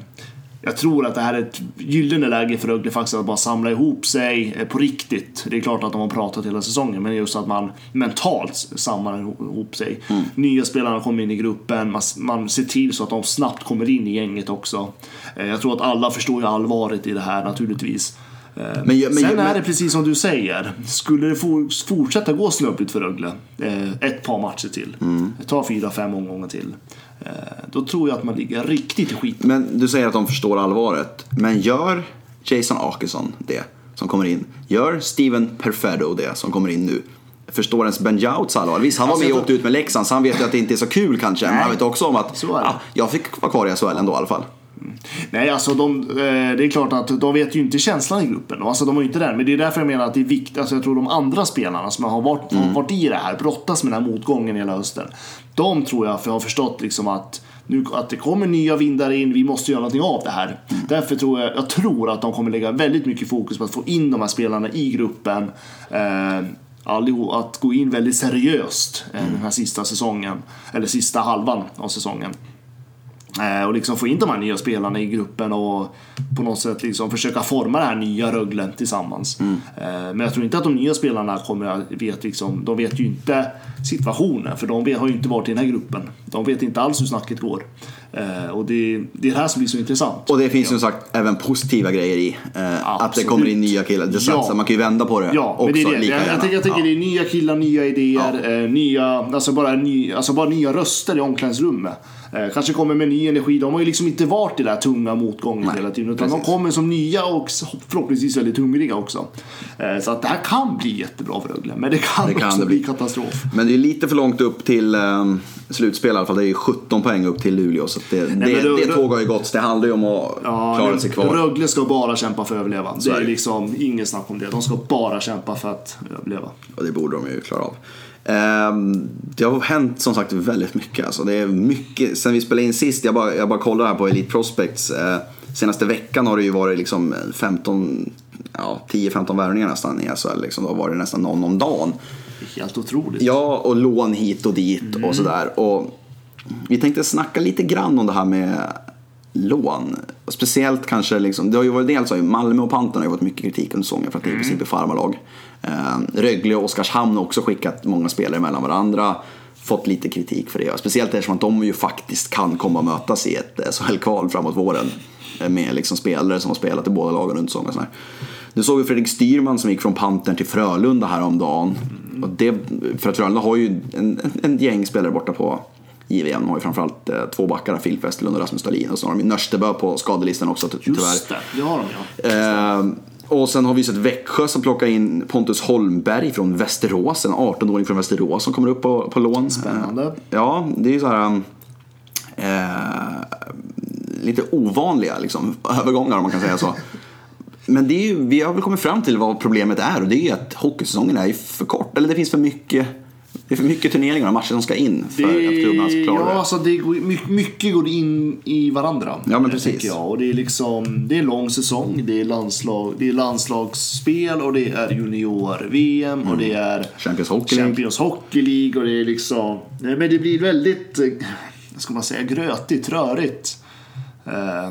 jag tror att det här är ett gyllene läge för Rögle faktiskt att bara samla ihop sig eh, på riktigt. Det är klart att de har pratat hela säsongen, men just att man mentalt samlar ihop sig. Nya spelarna kommer in i gruppen, man, man ser till så att de snabbt kommer in i gänget också. Eh, Jag tror att alla förstår ju allvaret i det här naturligtvis. Eh, Men men Sen är men- det precis som du säger. Skulle det for, fortsätta gå snubbligt för Rögle eh, ett par matcher till, Mm. ta fyra, fem omgångar till. eh, Då tror jag att man ligger riktigt i skit. Men du säger att de förstår allvaret. Men gör Jason Akesson det som kommer in? Gör Steven Perfetto det som kommer in nu? Förstår ens Ben Jouts allvar? Visst, han var Alltså, med och åkte ut med Leksand så han vet ju att det inte är så kul kanske. Men Nej. han vet också om att ja, jag fick vara kvar i SHL ändå i alla fall. Nej, alltså de, eh, det är klart att de vet ju inte känslan i gruppen. Alltså de har ju inte den. Men det är därför jag menar att det är viktigt. Alltså jag tror de andra spelarna som har varit, har varit i det här, brottas med den här motgången hela hösten. De tror jag för har förstått liksom att nu, att det kommer nya vindar in, vi måste göra någonting av det här. Därför tror jag, jag tror att de kommer lägga väldigt mycket fokus på att få in de här spelarna i gruppen. Eh, allihop, att gå in väldigt seriöst eh, den här sista säsongen. Eller sista halvan av säsongen. Eh, och liksom få in de här nya spelarna i gruppen och på något sätt liksom försöka forma det här nya Rögle tillsammans. Mm. Eh, men jag tror inte att de nya spelarna kommer att vet liksom, de vet ju inte situationen för de har ju inte varit i den här gruppen. De vet inte alls hur snacket går. Eh, och det, det är det här som blir så intressant. Och det finns som sagt även positiva grejer i. Att det kommer in nya killar. Det Ja. man kan ju vända på det Ja, också men det är det. Jag, jag tänker, jag tänker Ja. det är nya killar, nya idéer, eh, nya, alltså bara, ny, alltså bara nya röster i omklädningsrummet. Eh, kanske kommer med ny energi. De har ju liksom inte varit i den där tunga motgången Nej, hela tiden. Utan de precis. kommer som nya och förhoppningsvis väldigt hungriga också. Eh, så att det här kan bli jättebra för Rögle. Men det kan, Det kan också det bli katastrof. Men det är lite för långt upp till um, slutspel i alla fall. Det är ju 17 poäng upp till Luleå. Så det, det, men då- det då- tåg har ju gått. Det handlar ju om att klara men sig kvar. Rögle ska bara kämpa för att överleva. Det är det. liksom ingen snack om det. De ska bara kämpa för att överleva. Och det borde de ju klara av. Ehm, det har hänt som sagt väldigt mycket. Alltså, det är mycket. Sen vi spelade in sist, jag bara, jag bara kollar här på Elite Prospects. Eh, senaste veckan har det ju varit liksom 15, ja, 10-15 värvningar nästan i SHL. Liksom. Då har varit nästan någon om dagen. Det helt otroligt. Ja, och lån hit och dit och sådär. Och vi tänkte snacka lite grann om det här med lån. Speciellt kanske, liksom, det har ju varit dels har ju Malmö och Panten har ju fått mycket kritik under säsongen för att det i princip är farmarlag. Eh, Rögle och Oskarshamn har också skickat många spelare mellan varandra. Fått lite kritik för det. Speciellt eftersom att de ju faktiskt kan komma och mötas i ett SHL-kval framåt våren. Eh, Med liksom spelare som har spelat i båda lagen under säsongen. Nu såg vi Fredrik Styrman som gick från Pantern till Frölunda häromdagen. Och det, för att Frölunda har ju en, en, en gäng spelare borta på JVM. De har ju framförallt eh, två backar, Filip Westerlund och Rasmus Dahlin. Och så har de ju Nörstebö på skadelistan också ty- tyvärr. Just det, det har de ja. Eh, och sen har vi sett Växjö som plockar in Pontus Holmberg från Västerås. En 18-åring från Västerås som kommer upp på, på lån. Spännande. Ja, det är ju så här... Eh, lite ovanliga liksom, övergångar om man kan säga så. Men det är ju, vi har väl kommit fram till vad problemet är och det är ju att hockeysäsongen är ju för kort. Eller det finns för mycket, det är för mycket turneringar och matcher som ska in för att klubbarna ska klara ja, det. alltså det går, my- mycket går in i varandra. Ja, men precis. Jag. Och det är liksom, det är lång säsong, det är, landslag, det är landslagsspel och det är junior-VM och det är Champions Hockey. Champions Hockey League och det är liksom, nej, men det blir väldigt, eh, ska man säga, grötigt, rörigt. Eh,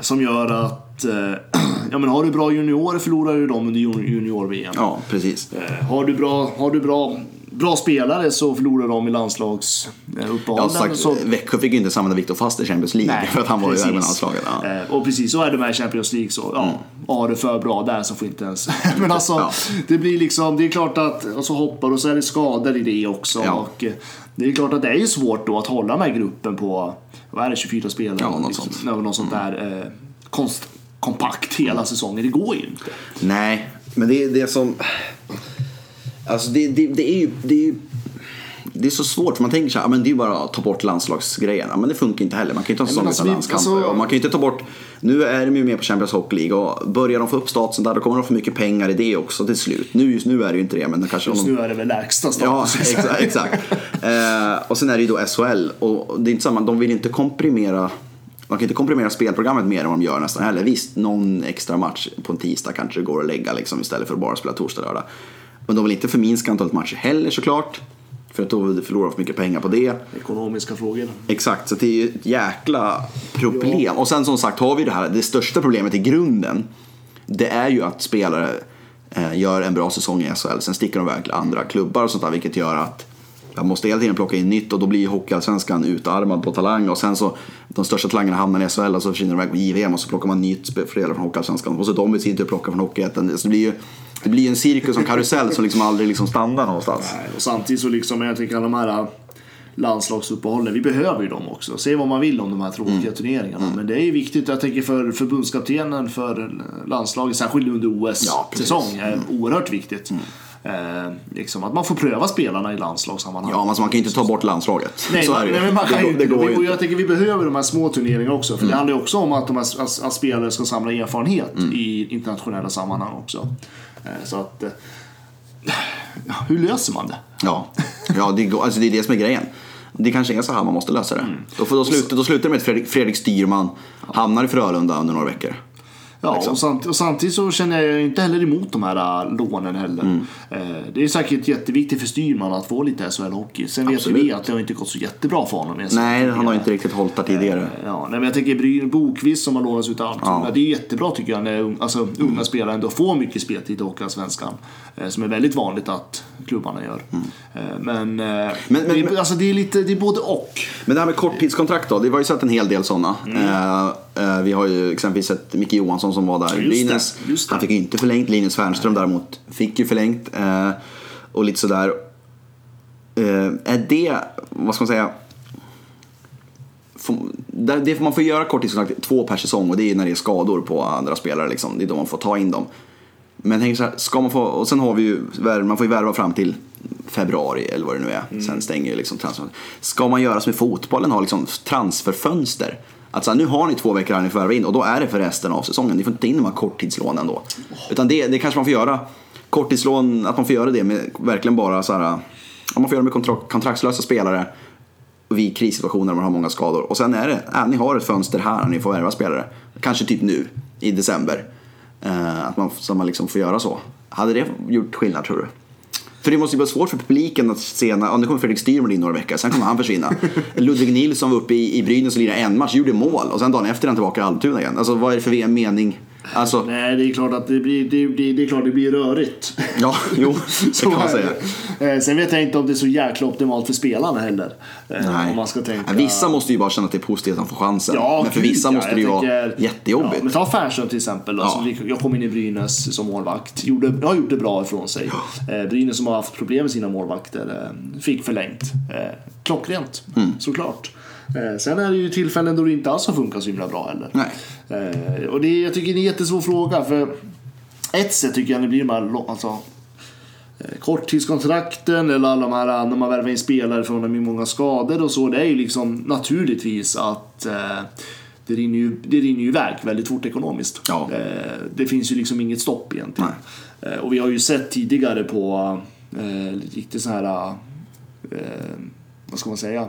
som gör att, eh, ja, men har du bra juniorer förlorar du dem under jun- junior-VM. Ja, precis. Eh, Har du bra, har du bra, bra spelare så förlorar de i Ja, landslagsuppehållen. sagt, så, Växjö fick ju inte samla Viktor Fast i Champions League för att han var iväg med landslaget. Ja. Eh, Och precis så är det med Champions League. Så, ja, Har det för bra där så får inte ens... Men alltså, Ja. det blir liksom, det är klart att, och så hoppar och så är det skador i det också. Ja. Och eh, det är klart att det är ju svårt då att hålla den här gruppen på, vad är det, 24 spelare? Ja, något liksom, sånt. Mm. Något sånt där eh, konst, kompakt hela säsongen. Det går ju inte. Nej, men det är det som... Alltså det, det, det är ju... Det är, ju- det är så svårt för man tänker så här, "Ja, men det är ju bara att ta bort landslagsgrejen. Ja, men det funkar inte heller. Man kan ju inte ha säsong utan alltså, landskamper. alltså- Och man kan ju inte ta bort... Nu är de ju med på Champions Hockey League och börjar de få upp statusen där då kommer de få mycket pengar i det också till slut. Nu, just nu är det ju inte det men kanske Just de... nu är det väl lägsta Ja, status. exakt. exakt. Eh, och sen är det ju då SHL och det är inte samma, de vill inte komprimera de kan inte komprimera spelprogrammet mer än vad de gör nästan heller. Visst, någon extra match på en tisdag kanske det går att lägga liksom, istället för att bara spela torsdag lördag. Men de vill inte förminska antalet matcher heller såklart. För att då förlorar de för mycket pengar på det. Ekonomiska frågor. Exakt, så det är ju ett jäkla problem. Och sen som sagt har vi det här, det största problemet i grunden. Det är ju att spelare eh, gör en bra säsong i SHL, sen sticker de iväg till andra klubbar och sånt där, vilket gör att jag måste hela tiden plocka in nytt och då blir Hockeyallsvenskan utarmad på talang och sen så de största talangerna hamnar i SHL och så försvinner de iväg på JVM och så plockar man nytt spelare från Hockeyallsvenskan och så de i sin tur plockar från Hockeyettan. Så det blir ju det blir en cirkus och karusell som liksom aldrig liksom stannar någonstans. Nej, Och samtidigt så liksom, jag tycker alla de här äh, landslagsuppehållen, vi behöver ju dem också. Säg vad man vill om de här tråkiga Mm. turneringarna. Men det är ju viktigt, jag tänker för förbundskaptenen för landslaget, särskilt under Ja, precis. Mm. OS-säsong, är oerhört viktigt. Eh, liksom att man får pröva spelarna i landslagssammanhang. Ja, alltså man kan ju inte ta bort landslaget. Nej, är det ju. nej, men man kan det, ju går- det går Och inte. jag tänker vi behöver de här små turneringarna också. För Mm. det handlar ju också om att, de här, att, att spelare ska samla erfarenhet i internationella sammanhang också. Eh, Så att... eh, hur löser man det? Ja, ja det, alltså det är det som är grejen. Det kanske är så här man måste lösa det. Då, får, då, slutar, då slutar det med att Fredrik, Fredrik Styrman hamnar i Frölunda under några veckor. Ja, Liksom. och, samt, och samtidigt så känner jag inte heller emot de här äh, lånen heller. Mm. Eh, det är säkert jätteviktigt för Styrman att få lite SHL-hockey. Sen vet Absolut. vi att det har inte gått så jättebra för honom. Nej, han har inte riktigt hållit där tidigare. Ja, nej, men jag tänker Bokvist som har lånats ut. Ja. Det är jättebra tycker jag när alltså, unga spelare ändå får mycket speltid i Hockeyallsvenskan. Eh, som är väldigt vanligt att klubbarna gör. Eh, men, eh, Mm. Men- men- det, är, alltså, det är lite, det är både och. Men det här med korttidskontrakt då, det har ju sett en hel del sådana. Eh, eh, vi har ju exempelvis sett Micke Johansson som var där just det, Brynäs. just det. Han fick ju inte förlängt, Linus Fernström däremot fick ju förlängt. Eh, och lite sådär. Eh, är det, vad ska man säga? Får, det, man får göra korttidskontrakt två per säsong och det är när det är skador på andra spelare. Liksom. Det är då man får ta in dem. Men jag tänker så här, ska man få, och sen har vi ju, man får ju värva fram till februari eller vad det nu är. Sen stänger ju liksom transfer. Ska man göra som i fotbollen, ha liksom transferfönster? Att så här, nu har ni två veckor här ni får värva in och då är det för resten av säsongen. Ni får inte in de här korttidslånen då. Utan det, det kanske man får göra. Korttidslån, att man får göra det med verkligen bara så här. Om man får göra det med kontrakt, kontraktslösa spelare vid krissituationer när man har många skador. Och sen är det, äh, ni har ett fönster här, ni får värva spelare. Kanske typ nu, i december. Eh, att man, så man liksom får göra så. Hade det gjort skillnad tror du? För det måste ju vara svårt för publiken att se ja, nu kommer Fredrik Styrman in några veckor, sen kommer han försvinna. Ludvig Nilsson var uppe i, i Brynäs och lirade en match, gjorde mål och sen dagen efter är han tillbaka i Almtuna igen. Alltså vad är det för mening? Alltså, Nej, det är klart att det blir, det, det, det är klart det blir rörigt. ja, jo, Så kan man säga. Eh, Sen vet jag inte om det är så jäkla optimalt för spelarna heller. Eh, Nej. Om man ska tänka... Ja, Vissa måste ju bara känna att det är positivt att de får chansen. Ja, men för gud, vissa ja. måste det ju Jag vara tänker- jättejobbigt. Ja, men ta Fernström till exempel. Alltså, Ja. Jag kom in i Brynäs som målvakt. Gjorde, har gjort det bra ifrån sig. Eh, Brynäs som har haft problem med sina målvakter fick förlängt. Klockrent, Mm. såklart. Eh, sen är det ju tillfällen då det inte alls har funkat så himla bra heller. Nej. Eh, och det, jag tycker det är en jättesvår fråga. För ett sätt tycker jag det blir de här alltså, eh, korttidskontrakten eller alla de här när man värvar in spelare från med många skador och så. Det är ju liksom naturligtvis att det rinner, ju, det rinner ju iväg väldigt fort ekonomiskt. Ja. Det finns ju liksom inget stopp egentligen. Eh, och vi har ju sett tidigare på riktigt så här vad ska man säga?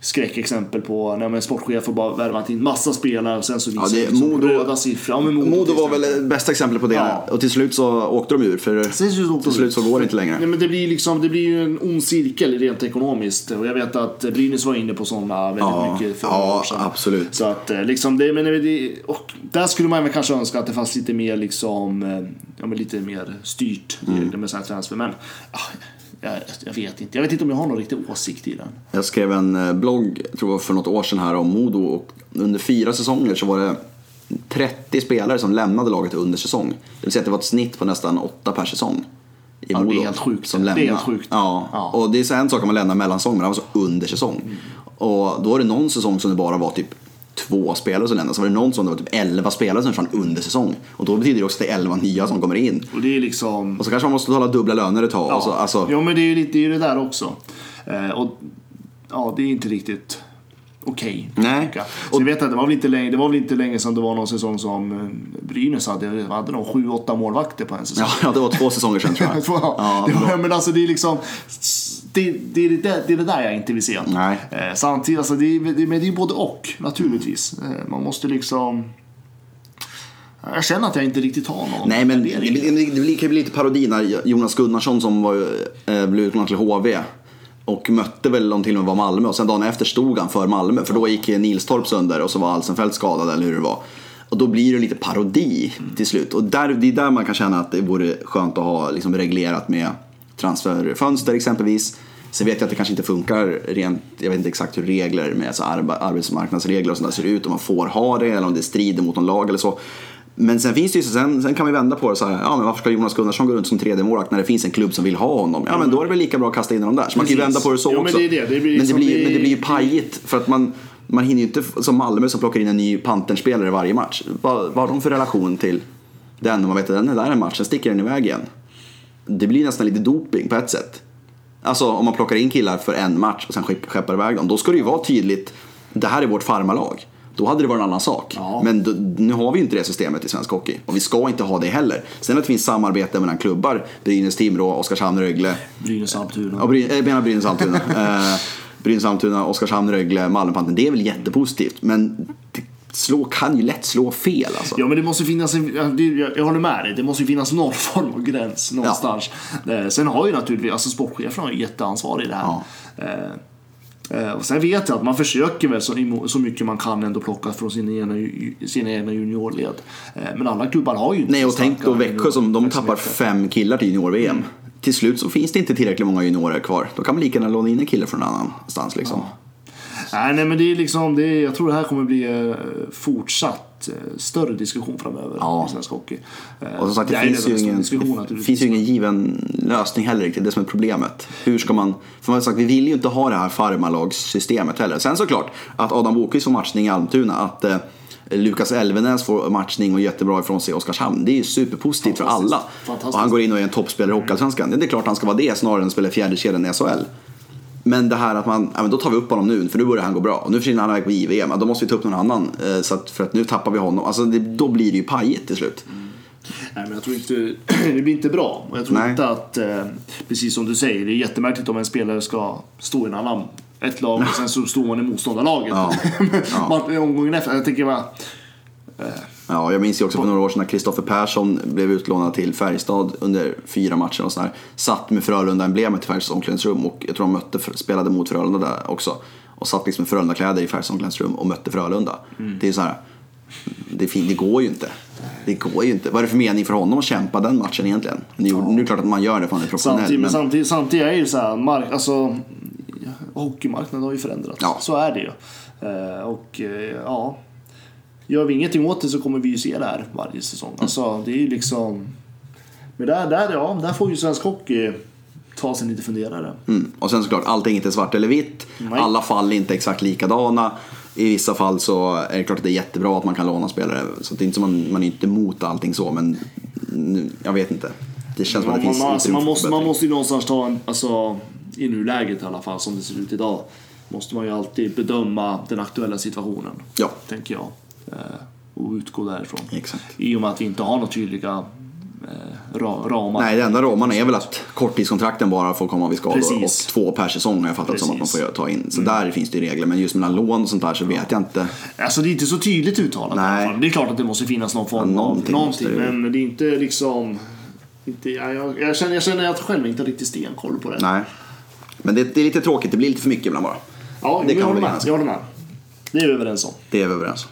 Skräckexempel på när en sportchef får bara värva in massa spelare och sen så visar Ja, det- Modo- röda siffror. Ja, Modo, Modo till var väl bästa exemplet på det. Ja. Och till slut så åkte de ur. För Till slut till slut ut. så går det inte längre. Nej, men det blir liksom, det blir ju en ond cirkel rent ekonomiskt. Och jag vet att Brynäs var inne på sådana väldigt Ja, ja, år sedan. absolut. Så att eh, liksom det, men det, och där skulle man väl kanske önska att det fanns lite mer liksom, eh, ja men lite mer styrt Mm. med här transfer. Men ah, jag, jag vet inte. Jag vet inte om jag har någon riktig åsikt i den. Jag skrev en eh, blogg, tror jag för något år sedan här om Modo och under fyra säsonger så var det 30 spelare som lämnade laget under säsong. Det vill säga att det var ett snitt på nästan 8 per säsong. I Ja, det är Modo helt sjukt. Som Det är lämnade. helt sjukt. Ja. Ja. och det är så en sak om man lämnar mellansäsong, men det var så under säsong. Och då var det någon säsong som det bara var typ två spelare som lämnade. Så var det någon som det var typ 11 spelare som försvann under säsong. Och då betyder det också att det är 11 nya som kommer in. Och det är liksom... Och så kanske man måste betala dubbla löner ett tag. Och så, alltså, Ja, men det är ju det, är det där också. Eh, och ja, det är inte riktigt okej. Nej. tycker jag. Så jag vet att det var väl inte länge, det var väl inte länge sedan det var någon säsong som eh, Brynäs hade, hade de sju, åtta målvakter på en säsong. ja, ja, det var två säsonger sedan tror jag. Ja, det var, men alltså det är liksom det, det, det, det är det där jag inte vill se. Nej. Eh, samtidigt, alltså det, det, men det är både och naturligtvis. Eh, man måste liksom... Jag känner att jag inte riktigt har någon Nej men det, värdering. det, det, det kan ju bli lite parodi när Jonas Gunnarsson som var, eh, blev utlånad till HV och mötte väl om till och med var Malmö och sen dagen efter stod han för Malmö för då gick Nilstorp sönder och så var Alsenfelt skadad eller hur det var. Och då blir det lite parodi till slut och där, det är där man kan känna att det vore skönt att ha liksom reglerat med transferfönster exempelvis. Sen vet jag att det kanske inte funkar rent, jag vet inte exakt hur regler med alltså arbetsmarknadsregler och sånt där ser ut, om man får ha det eller om det strider mot någon lag eller så. Men sen finns det ju, sen, sen kan vi vända på det så här, ja men varför ska Jonas Gunnarsson gå runt som tredje målvakt när det finns en klubb som vill ha honom? Ja men då är det väl lika bra att kasta in honom där. Så man kan ju vända på det så men också. det är det. Det blir men, det blir, det- men det blir ju pajigt för att man, man hinner ju inte som Malmö som plockar in en ny Pantern-spelare varje match. Vad, vad har de för relation till den? Man vet att den är där en match, sen sticker den iväg igen. Det blir nästan lite doping på ett sätt. Alltså om man plockar in killar för en match och sen skepp- skeppar iväg dem. Då ska det ju vara tydligt, det här är vårt farmarlag. Då hade det varit en annan sak. Ja. Men då, nu har vi inte det systemet i svensk hockey. Och vi ska inte ha det heller. Sen att det finns samarbete mellan klubbar, Brynäs, Timrå, Oskarshamn, Rögle. Brynäs Almtuna. Ja, Bryn, jag menar eh, Brynäs Almtuna, Oskarshamn, Rögle, Malmöpanten. Det är väl jättepositivt. Men slå, kan ju lätt slå fel alltså. Ja men det måste finnas en, ja, jag, jag håller med dig, det måste ju finnas någon form av gräns någonstans. Eh, sen har ju naturligtvis, alltså sportchefen har ju jätteansvar i det här. Ja. Eh, och sen vet jag att man försöker väl så, så mycket man kan ändå plocka från sina egna, sina egna juniorled. Eh, men alla klubbar har ju inte Nej, och tänk då Växjö som de tappar fem killar till junior-VM. Till slut så finns det inte tillräckligt många juniorer kvar. Då kan man lika gärna låna in en kille från en annanstans liksom. Nej, nej men det är liksom, det är, jag tror det här kommer bli eh, fortsatt eh, större diskussion framöver Ja. i svensk hockey. Eh, Och som sagt, det, är finns, ju ingen, det finns ju ingen given lösning heller riktigt. Det som är problemet. Hur ska man... För man sagt, vi vill ju inte ha det här farmarlagssystemet heller. Sen såklart att Adam Bokvist får matchning i Almtuna. Att eh, Lukas Elvenäs får matchning och jättebra ifrån sig i Oskarshamn. Det är ju superpositivt för alla. Och han går in och är en toppspelare i Hockeyallsvenskan. Det är klart han ska vara det snarare än att spela fjärdekedjan i SHL. Men det här att man, ja men då tar vi upp honom nu för nu börjar han gå bra. Och nu försvinner han iväg på JVM. Ja, då måste vi ta upp någon annan. eh, Så att, för att nu tappar vi honom. Alltså det, då blir det ju pajigt till slut. Nej, men jag tror inte, det blir inte bra. Och jag tror Nej. inte att, eh, precis som du säger, det är jättemärkligt om en spelare ska stå i en annan, ett lag och sen så står man i motståndarlaget. Ja. Ja. Omgången efter. Jag tänker bara, Ja, jag minns ju också för några år sedan när Kristoffer Persson blev utlånad till Färjestad under fyra matcher och sådär. Satt med Frölunda-emblemet i Färjestads omklädningsrum och jag tror de mötte, spelade mot Frölunda där också. Och satt liksom med Frölunda-kläder i Färjestads omklädningsrum och mötte Frölunda. Mm. Det är så här, det, är det går ju inte. Det går ju inte. Vad är det för mening för honom att kämpa den matchen egentligen? Nu, nu är det klart att man gör det för han är professionell. samtidigt, men men- samtidigt, samtidigt är det ju så här, mark, alltså, hockeymarknaden har ju förändrats. Ja. Så är det ju. Eh, och eh, ja, gör vi ingenting åt det så kommer vi ju se det här varje säsong. Mm. Alltså, det är ju liksom, men där, där, ja, där får ju svensk hockey ta sig lite funderare. Mm. Och sen såklart, allting är inte svart eller vitt. Nej. Alla fall är inte exakt likadana. I vissa fall så är det klart att det är jättebra att man kan låna spelare. Så det är inte som man, man är inte emot allting så, men nu, jag vet inte. Det känns som att Man, det finns man, alltså, utrymme man, måste, man måste ju någonstans ta en, alltså i nuläget i alla fall som det ser ut idag, måste man ju alltid bedöma den aktuella situationen. Ja. Tänker jag. Eh, och utgå därifrån. Exakt. I och med att vi inte har några tydliga eh, ra, ramar. Nej, det enda ramarna är väl att korttidskontrakten bara får komma vid skador Precis. och två per säsong har jag fattat som att man Precis. får ta in. Så där finns det ju regler, men just mellan lån och sånt där så vet jag inte. Alltså det är inte så tydligt uttalat Nej. Det är klart att det måste finnas någon form Ja, av någonting måste någonting. det. Men det är inte liksom... Inte, ja, jag, jag, känner, jag känner att själv inte riktigt stenkoll på det. Nej. Men det, det är lite tråkigt, det blir lite för mycket ibland bara. Ja, Det kan jag, håller med, jag håller med. Det är vi överens om. Det är vi överens om.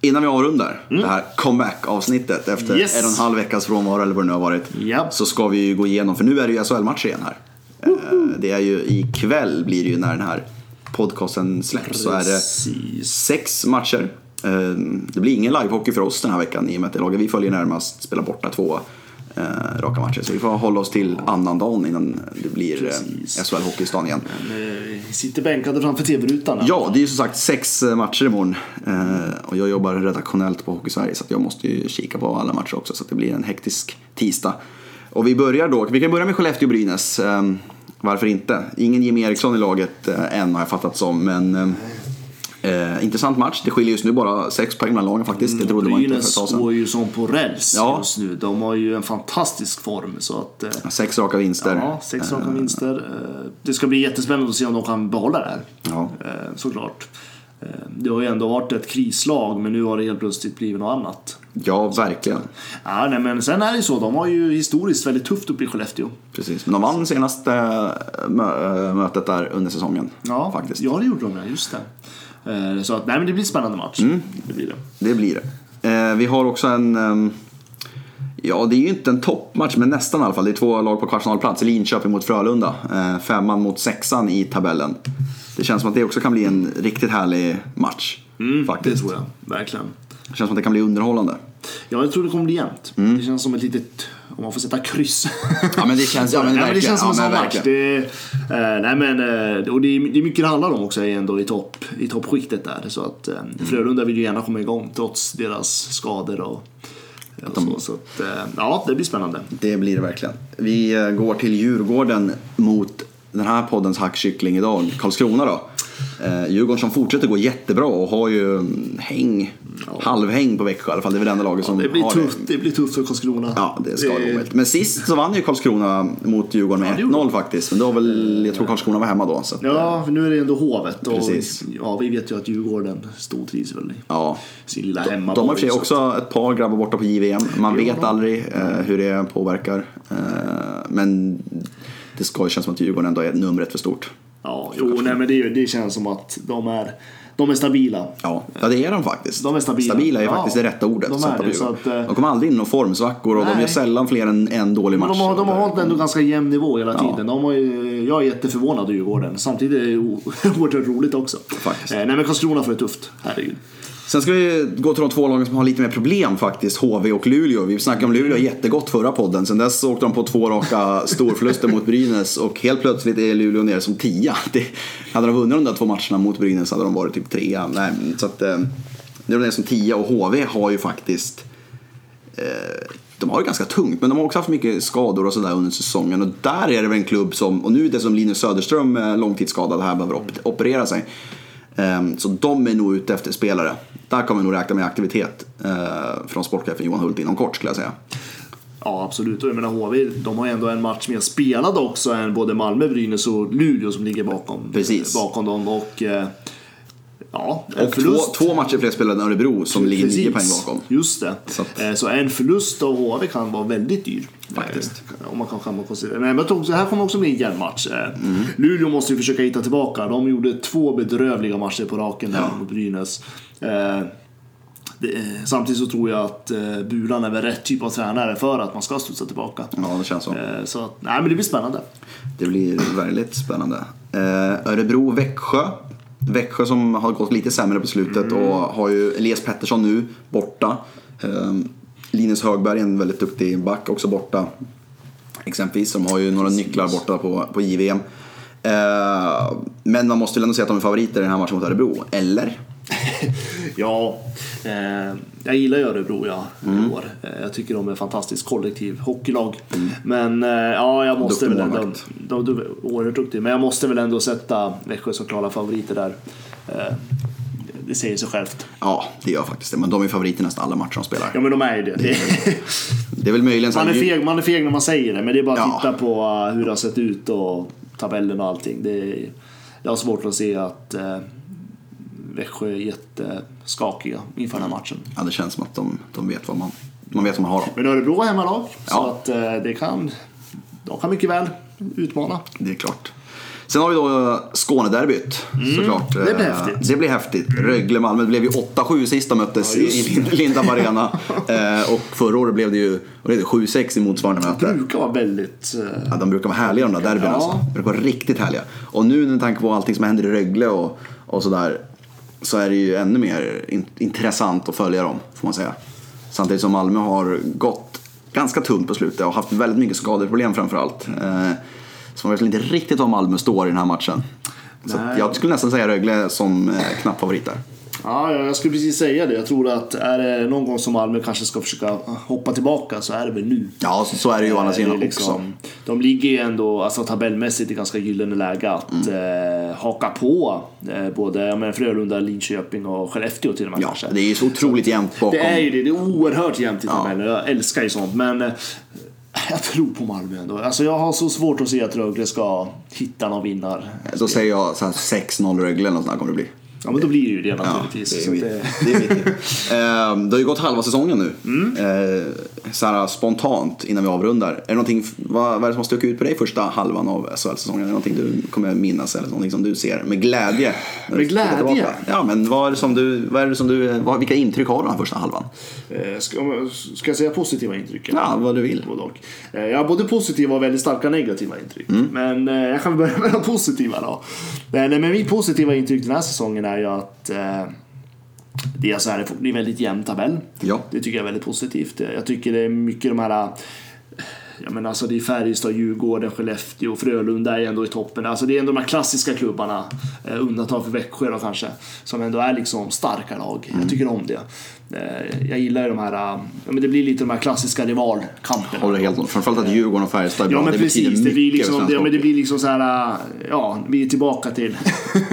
Innan vi avrundar det här comeback-avsnittet efter Mm. Yes. en och en halv veckas frånvaro eller vad det nu har varit. Ja. Så ska vi ju gå igenom, för nu är det ju SHL-matcher igen här. Eh, Det är ju ikväll blir det ju när den här podcasten släpps så är det sex matcher. Eh, Det blir ingen livehockey för oss den här veckan i och med att det laget vi följer närmast spelar borta två eh, raka matcher. Så vi får hålla oss till annandagen innan det blir eh, Precis. SHL-hockeystan igen. Eh, Vi sitter bänkade framför tv-rutan. Ja, det är ju som sagt sex eh, matcher imorgon. Eh, och jag jobbar redaktionellt på Hockey Sverige så jag måste ju kika på alla matcher också. Så att det blir en hektisk tisdag. Och vi börjar då, vi kan börja med Skellefteå-Brynäs. Eh, varför inte? Ingen Jimmy Eriksson i laget eh, än har jag fattat som. Men eh, eh, intressant match. Det skiljer just nu bara sex poäng mellan lagen faktiskt. Det trodde man inte för ett går ju som på räls Ja. just nu. De har ju en fantastisk form. Så att, eh, Sex raka vinster. ja, sex raka vinster. Eh, Det ska bli jättespännande att se om de kan behålla det här. Ja. Eh, Såklart. Eh, Det har ju ändå varit ett krislag men nu har det helt plötsligt blivit något annat. Ja, verkligen. Ja, nej, men sen är det ju så, de har ju historiskt väldigt tufft uppe i Skellefteå. Precis. Men de vann senaste eh, mö- eh, mötet där under säsongen. Ja, faktiskt. ja det gjorde de, just det. Eh, Så att, nej, men det blir en spännande match. Mm. Det blir det. Det blir det. Eh, vi har också en... ehm, ja, det är ju inte en toppmatch, men nästan i alla fall. Det är två lag på kvartsfinalplats. Linköping mot Frölunda. Eh, femman mot sexan i tabellen. Det känns som att det också kan bli en riktigt härlig match. Det faktiskt. tror jag, verkligen. Det känns som att det kan bli underhållande. Ja, jag tror det kommer bli jämnt. Det känns som ett litet, om man får sätta kryss. Ja, men det känns- ja, men nej, men det känns som en sån match. Det, eh, nej, men, eh, och det, är, det är mycket det handlar om också ändå i, topp, i toppskiktet där. Så att eh, Mm. Frölunda vill ju gärna komma igång trots deras skador och, och så. Så att, eh, ja, det blir spännande. Det blir det verkligen. Vi eh, går till Djurgården mot den här poddens hackkyckling idag, Karlskrona då. Eh, Djurgården som fortsätter gå jättebra och har ju mm, häng, halvhäng på Växjö i alla fall. Det är väl det enda laget som Det blir har tufft, det blir tufft för Karlskrona. Ja, det ska det omöjligt. Men sist så vann ju Karlskrona mot Djurgården med Ja, det gjorde 1-0 faktiskt. Men då var väl, jag tror Karlskrona var hemma då. Så att, Ja, för nu är det ändå Hovet och Precis. ja, vi vet ju att Djurgården stortrivs väl i ja. sin lilla De, hemmaborg. de har i och så också ett par grabbar borta på JVM. Man Ja, vet aldrig eh, hur det påverkar. Eh, men det ska ju kännas som att Djurgården ändå är numret för stort. Ja, jo, nej, men det, det känns som att de är, de är stabila. Ja, ja, det är de faktiskt. De är stabila. Stabila är Ja, faktiskt det rätta ordet. de är det, så att, eh, de kommer aldrig in i några formsvackor och de Nej. gör sällan fler än en dålig match. Men de har, de har hållit ändå ganska jämn nivå hela Ja. tiden. De har ju, jag är jätteförvånad över Djurgården. Samtidigt är det oerhört roligt också. Faktiskt. Eh, nej men Karlskrona får det tufft. Herregud. Sen ska vi gå till de två lagen som har lite mer problem faktiskt, HV och Luleå. Vi snackade om Luleå jättegott förra podden. Sen dess åkte de på två raka storförluster mot Brynäs och helt plötsligt är Luleå nere som tia. Det, hade de vunnit de där två matcherna mot Brynäs hade de varit typ trea. Nej, så att, eh, nu är de nere som tia och HV har ju faktiskt eh, de har ju ganska tungt, men de har också haft mycket skador och sådär under säsongen. Och där är det väl en klubb som, och nu är det som Linus Söderström är långtidsskadad här behöver op- operera sig. Ehm, Så de är nog ute efter spelare. Där kommer vi nog räkna med aktivitet eh, från sportchefen Johan Hult inom kort skulle jag säga. Ja absolut. Och jag menar HV, de har ändå en match mer spelad också än både Malmö, Brynäs och Luleå som ligger bakom, Precis. bakom dem. Och eh, ja, en Och två, förlust. två matcher fler spelade än Örebro som ligger nio poäng bakom. Just det. Så Så, att- så en förlust av HV kan vara väldigt dyr. Faktiskt. Eh, Om man kan, kan man konstatera. Nej, men jag tror det här kommer också bli en jämn match. Eh, Mm. Luleå måste ju försöka hitta tillbaka. De gjorde två bedrövliga matcher på raken där mot Brynäs. Eh, eh, samtidigt så tror jag att eh, Bulan är väl rätt typ av tränare för att man ska studsa tillbaka. Ja, det känns så. Eh, så att, nej men det blir spännande. Det blir väldigt spännande. Eh, Örebro-Växjö. Växjö som har gått lite sämre på slutet och har ju Elias Pettersson nu borta. Eh, Linus Högberg, en väldigt duktig back, också borta. Exempelvis, som har ju några nycklar borta på, på JVM. Eh, men man måste väl ändå säga att de är favoriter i den här matchen mot Örebro, eller? Ja, eh, jag gillar Örebro ja, Mm. år. Eh, jag tycker de är ett fantastiskt kollektiv hockeylag. Men eh, ja, jag måste Duktig väl ändå... De, de är oerhört duktiga. Men jag måste väl ändå sätta Växjö som klara favoriter där. Eh, det säger sig självt. Ja, det gör faktiskt det. Men de är favoriter nästan alla matcher de spelar. Ja men de är ju det. det Det är väl möjligen Man är, feg, man är feg när man säger det, men det är bara att Ja. titta på uh, hur det har sett ut och tabellen och allting. Det är, jag har svårt att se att uh, Växjö är jätteskakiga inför den här matchen. ja, det känns som att de, de vet vad man, man vet vad man har dem. Men Örebro är hemmalag, så Ja. att uh, det kan, de kan mycket väl utmana. Det är klart. Sen har vi då Skånederbyt såklart. det blir Eh, häftigt. Det blir häftigt. Rögle-Malmö det blev ju 8-7 sist de möttes Ja, i Lind- Lindab Arena. Eh, och förra året blev det ju vad är det, 7-6 i motsvarande möte. brukar vara väldigt... Ja, de brukar vara härliga de där derbyna Ja. alltså. De brukar vara riktigt härliga. Och nu med tanke på allting som händer i Rögle och, och sådär. Så är det ju ännu mer in, intressant att följa dem, får man säga. Samtidigt som Malmö har gått ganska tungt på slutet och haft väldigt mycket skadeproblem framförallt. Eh, så man vet väl inte riktigt var Malmö står i den här matchen. Så Nej. jag skulle nästan säga Rögle som eh, knapp favorit där. Ja, jag skulle precis säga det. Jag tror att är det någon gång som Malmö kanske ska försöka hoppa tillbaka så är det väl nu. Ja, så, så är det ju å andra Eh, sidan liksom- också. De ligger ju ändå alltså, tabellmässigt i ganska gyllene läge att Mm. eh, haka på eh, både menar, Frölunda, Linköping och Skellefteå till och med Ja, kanske. det är ju så otroligt jämnt bakom. Det är ju det, det är oerhört jämnt i Ja. tabellen. Jag älskar ju sånt. Men eh, jag tror på Malmö ändå. Alltså, jag har så svårt att se att Rögle ska hitta någon vinnare. Då säger jag så här 6-0 Rögle eller något sånt kommer det bli. Ja, men då blir det ju det Ja, naturligtvis. det, är mitt, det- är mitt. eh, det har ju gått halva säsongen nu. Mm. Så här, spontant innan vi avrundar. Är det någonting, vad, vad är det som har stuckit ut på dig första halvan av SHL-säsongen? Är det någonting du kommer minnas eller någonting som du ser med glädje? Med glädje? Ja, men vad är det som du, vad är det som du, vad, vilka intryck har du den första halvan? Eh, Ska, ska jag säga positiva intryck? eller? Ja, vad du vill. Både och. Eh, Jag har både positiva och väldigt starka negativa intryck. Mm. Men eh, jag kan börja med de positiva då. Men, eh, men mitt positiva intryck den här säsongen är ju att Dels är det, det är en väldigt jämn tabell. Ja. Det tycker jag är väldigt positivt. Jag tycker det är mycket de här Ja, men alltså det är Färjestad, Djurgården, Skellefteå, Frölunda är ändå i toppen. Alltså det är ändå de här klassiska klubbarna, eh, undantag för Växjö då kanske, som ändå är liksom starka lag. Mm. Jag tycker om det. Eh, jag gillar ju de här, eh, ja, men det blir lite de här klassiska rivalkamperna. Håller helt med. Framförallt att Djurgården och Färjestad. Ja men det precis, det blir, liksom, det, men det blir liksom så här, ja, vi är tillbaka till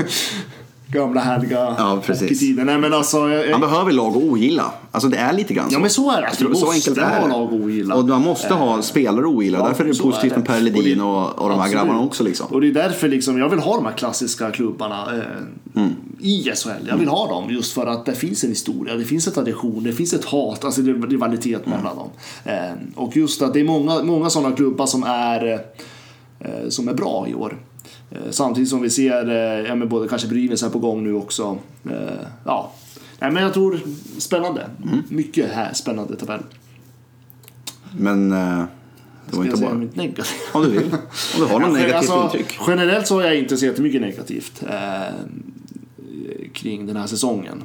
gamla härliga Ja, hockeytiden. Nej men alltså, jag, Man jag, behöver lag att ogilla. Alltså det är lite grann så. ja men så är det. Alltså, så enkelt är det. lag att ogilla. Och man måste ha spelare att ogilla. Ja, därför är det positivt är med Per det. Ledin Och det- och, och de här grabbarna också. Liksom. Och det är därför liksom, jag vill ha de här klassiska klubbarna eh, Mm. i SHL. Jag vill ha dem just för att det finns en historia, det finns en tradition, det finns ett hat, alltså det är rivalitet Mm. mellan dem. Eh, och just att det är många, många sådana klubbar som är, eh, som är bra i år. Eh, samtidigt som vi ser eh, ja, men både kanske Brynäs är på gång nu också. Eh, ja. Nej, men jag tror spännande. Mm. Mycket här spännande tabell. Men det var Ska jag inte bara... mitt negativa? Om du vill. Om du har något negativt alltså, intryck. Generellt så har jag inte sett mycket negativt eh, kring den här säsongen.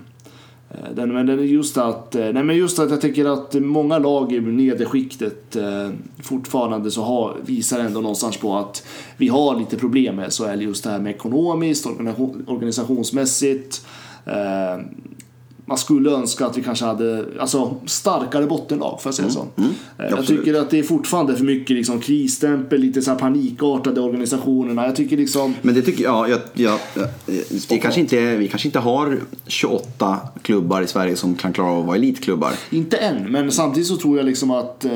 Eh, den, men den är just att, eh, nej men just att jag tycker att många lag i nederskiktet eh, fortfarande så har, visar ändå någonstans på att vi har lite problem med SHL. Just det här med ekonomiskt, organisationsmässigt. Eh, man skulle önska att vi kanske hade alltså, starkare bottenlag, för att säga så. Eh, jag Mm. absolut. tycker att det är fortfarande för mycket liksom, krisstämpel, lite så här panikartade organisationerna. Jag tycker liksom... Men det tycker jag, jag, jag, jag kanske inte, vi kanske inte har 28 klubbar i Sverige som kan klara av att vara elitklubbar. Inte än, men samtidigt så tror jag liksom att eh,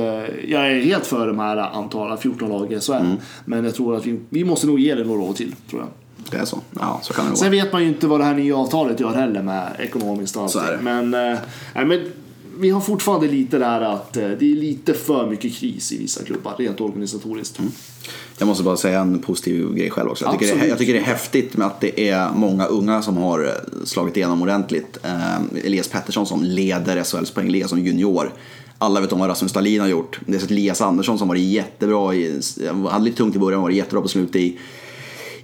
jag är helt för de här antalet 14 lag i SHL. Mm. Men jag tror att vi, vi måste nog ge det några år till, tror jag. Det är så. Ja, så kan det Sen vara. vet man ju inte vad det här nya avtalet gör heller med ekonomiskt och allting. Men, eh, nej, men vi har fortfarande lite där att eh, det är lite för mycket kris i vissa klubbar, rent organisatoriskt. Mm. Jag måste bara säga en positiv grej själv också. Jag tycker, det, jag tycker det är häftigt med att det är många unga som har eh, slagit igenom ordentligt. Eh, Elias Pettersson som leder SHLs poängliga som junior. Alla vet om vad Rasmus Dahlin har gjort. Det är så Elias Andersson som varit jättebra, i, hade lite tungt i början, var jättebra på slutet i,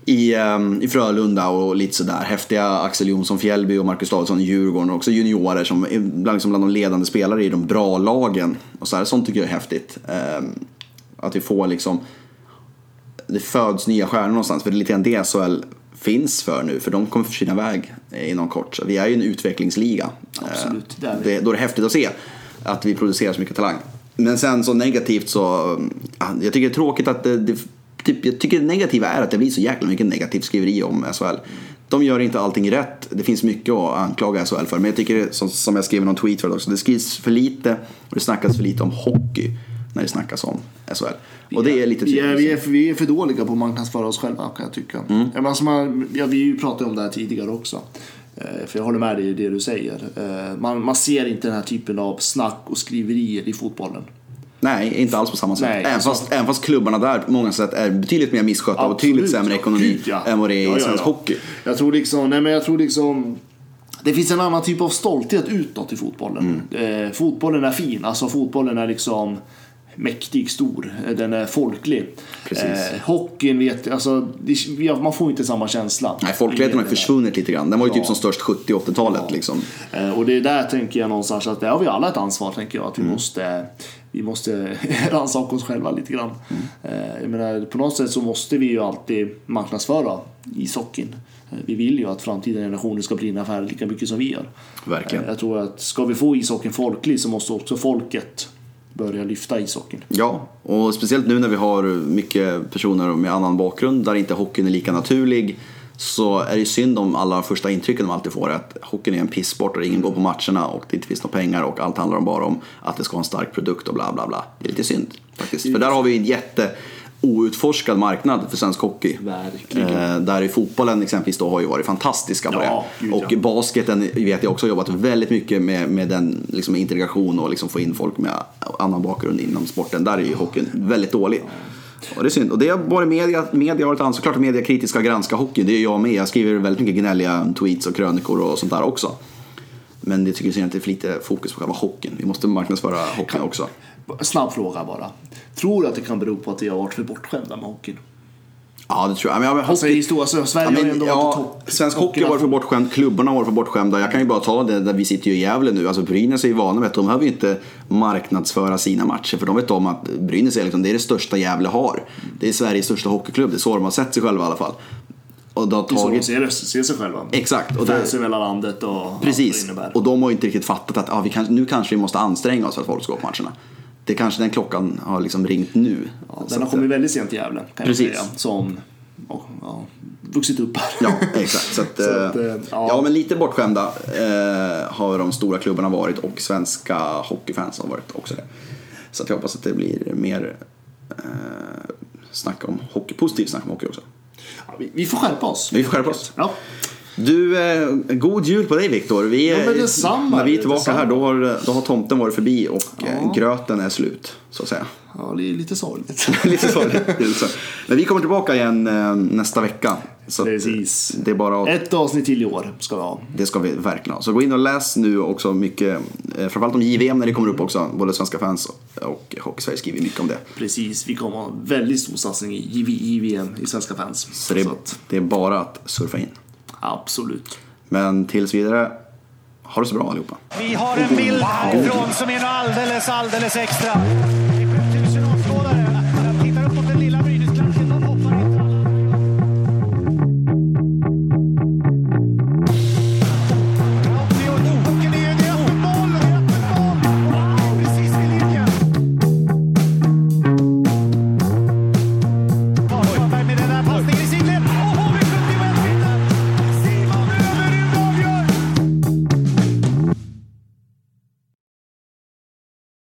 i, ehm, i Frölunda och lite sådär. Häftiga Axel Jonsson Fjällby och Marcus Davidsson i Djurgården och också juniorer som är bland, liksom bland de ledande spelare i de bra lagen. Och så här, sånt tycker jag är häftigt. Ehm, att vi får liksom det föds nya stjärnor någonstans. För det är lite grann det SHL finns för nu. För de kommer försvinna iväg inom kort. Så vi är ju en utvecklingsliga. Absolut, Eh, det är vi. det, då är det häftigt att se att vi producerar så mycket talang. Men sen så negativt så, ja, jag tycker det är tråkigt att det, det typ, jag tycker det negativa är att det blir så jäkla mycket negativt skriveri om SHL. De gör inte allting rätt. Det finns mycket att anklaga SHL för. Men jag tycker, som, som jag skrev i någon tweet förut också, det skrivs för lite och det snackas för lite om hockey. när det snackas om SHL. Och det är lite är, tydligt. vi, är, för- vi är för dåliga på att marknadsföra oss själva kan jag tycka. Mm. Ja, men alltså man, ja, vi pratade om det här tidigare också. Eh, För jag håller med dig i det du säger. Eh, Man, man ser inte den här typen av snack och skriverier i fotbollen. Nej, inte alls på samma sätt. Nej, även, alltså- fast, även fast klubbarna där på många sätt är betydligt mer misskötta och betydligt Absolut, sämre ekonomi ja. än vad det är i Ja, ja, svensk ja. hockey. Jag tror liksom, nej men jag tror liksom det finns en annan typ av stolthet utåt i fotbollen. Mm. Eh, fotbollen är fin, alltså fotbollen är liksom mäktig, stor, den är folklig. Precis. Eh, hockeyn vet, alltså det, ja, man får inte samma känsla. Nej, folkligheten har försvunnit lite grann. Den var ju typ Ja. som störst 70 80-talet liksom. Eh, Och det är där tänker jag någonstans att där har vi alla ett ansvar tänker jag. Att vi Mm. måste, vi måste rannsaka oss själva lite grann. Mm. Eh, Jag menar, på något sätt så måste vi ju alltid marknadsföra ishockeyn. Eh, Vi vill ju att framtida generationer ska brinna det lika mycket som vi gör. Verkligen. Eh, Jag tror att ska vi få ishockeyn folklig så måste också folket börja lyfta ishockeyn. Ja, och speciellt nu när vi har mycket personer med annan bakgrund där inte hockeyn är lika naturlig så är det synd om alla första intrycken de alltid får att hockeyn är en pisssport och ingen går på matcherna och det inte finns några pengar och allt handlar bara om att det ska vara en stark produkt och bla bla bla. Det är lite synd faktiskt. För där har vi en jätte outforskad marknad för svensk hockey. Verkligen. Eh, där i fotbollen exempelvis då har ju varit fantastiska på Ja, det. och ja. basketen vet jag också har jobbat väldigt mycket med, med den liksom, integration och liksom få in folk med annan bakgrund inom sporten. Där är ju hockeyn väldigt dålig. Och det är synd. Och det har varit media, media har ett ansvar. Klart att media kritiskt ska granska hockey. Det är jag med. Jag skriver väldigt mycket gnälliga tweets och krönikor och sånt där också. Men det tycker jag att det är för lite fokus på själva hockeyn. Vi måste marknadsföra hockeyn också. Snabb fråga bara. Tror du att det kan bero på att vi har varit för bortskämda med hockeyn? Ja, det tror jag. Men, ja, men Alltså, i historia, alltså, Sverige Ja, har men, ändå ja, varit topp. svensk hockey har varit för bortskämd, klubbarna har varit för bortskämda. Jag kan ju bara ta det där vi sitter ju i Gävle nu. Alltså Brynäs är ju vana med att de behöver ju inte marknadsföra sina matcher. För de vet om att Brynäs är, liksom, det är det största Gävle har. Det är Sveriges största hockeyklubb. Det är så de har sett sig själva i alla fall. Och det har Det är så de tagit... ser, ser sig själva. Exakt. Och det, Fans över hela landet och precis. Och de har ju inte riktigt fattat att ah, kan, nu kanske vi måste anstränga oss för att folk ska gå på matcherna. Det kanske den klockan har liksom ringt nu. Ja, den har att, kommit väldigt sent i Gävle, kan Precis. jag säga. Som ja, ja, vuxit upp här. Ja, exakt. Så att, Så att, eh, eh, ja. ja. men lite bortskämda eh, har de stora klubbarna varit och svenska hockeyfans har varit också det. Så att jag hoppas att det blir mer eh, snack om hockey, positivt snack om hockey också. Ja, vi, vi får skärpa oss. Vi får skärpa oss. Ja. Du, eh, god jul på dig Viktor. Vi, Ja, när vi är tillbaka här då har, då har tomten varit förbi och Ja. eh, gröten är slut, så att säga. ja, det är lite sorgligt. Lite så. Så. Men vi kommer tillbaka igen eh, nästa vecka. Så Precis. Det är bara att Ett avsnitt till i år ska vi ha. Det ska vi verkligen ha. Så gå in och läs nu också mycket, eh, framförallt om JVM när det kommer upp också. Både svenska fans och Hockeysverige skriver mycket om det. Precis, vi kommer ha en väldigt stor satsning i JV, JVM i svenska fans. Så det, att, det är bara att surfa in. Absolut. Men tills vidare, ha det så bra allihopa. Vi har en bild härifrån som är alldeles, alldeles extra.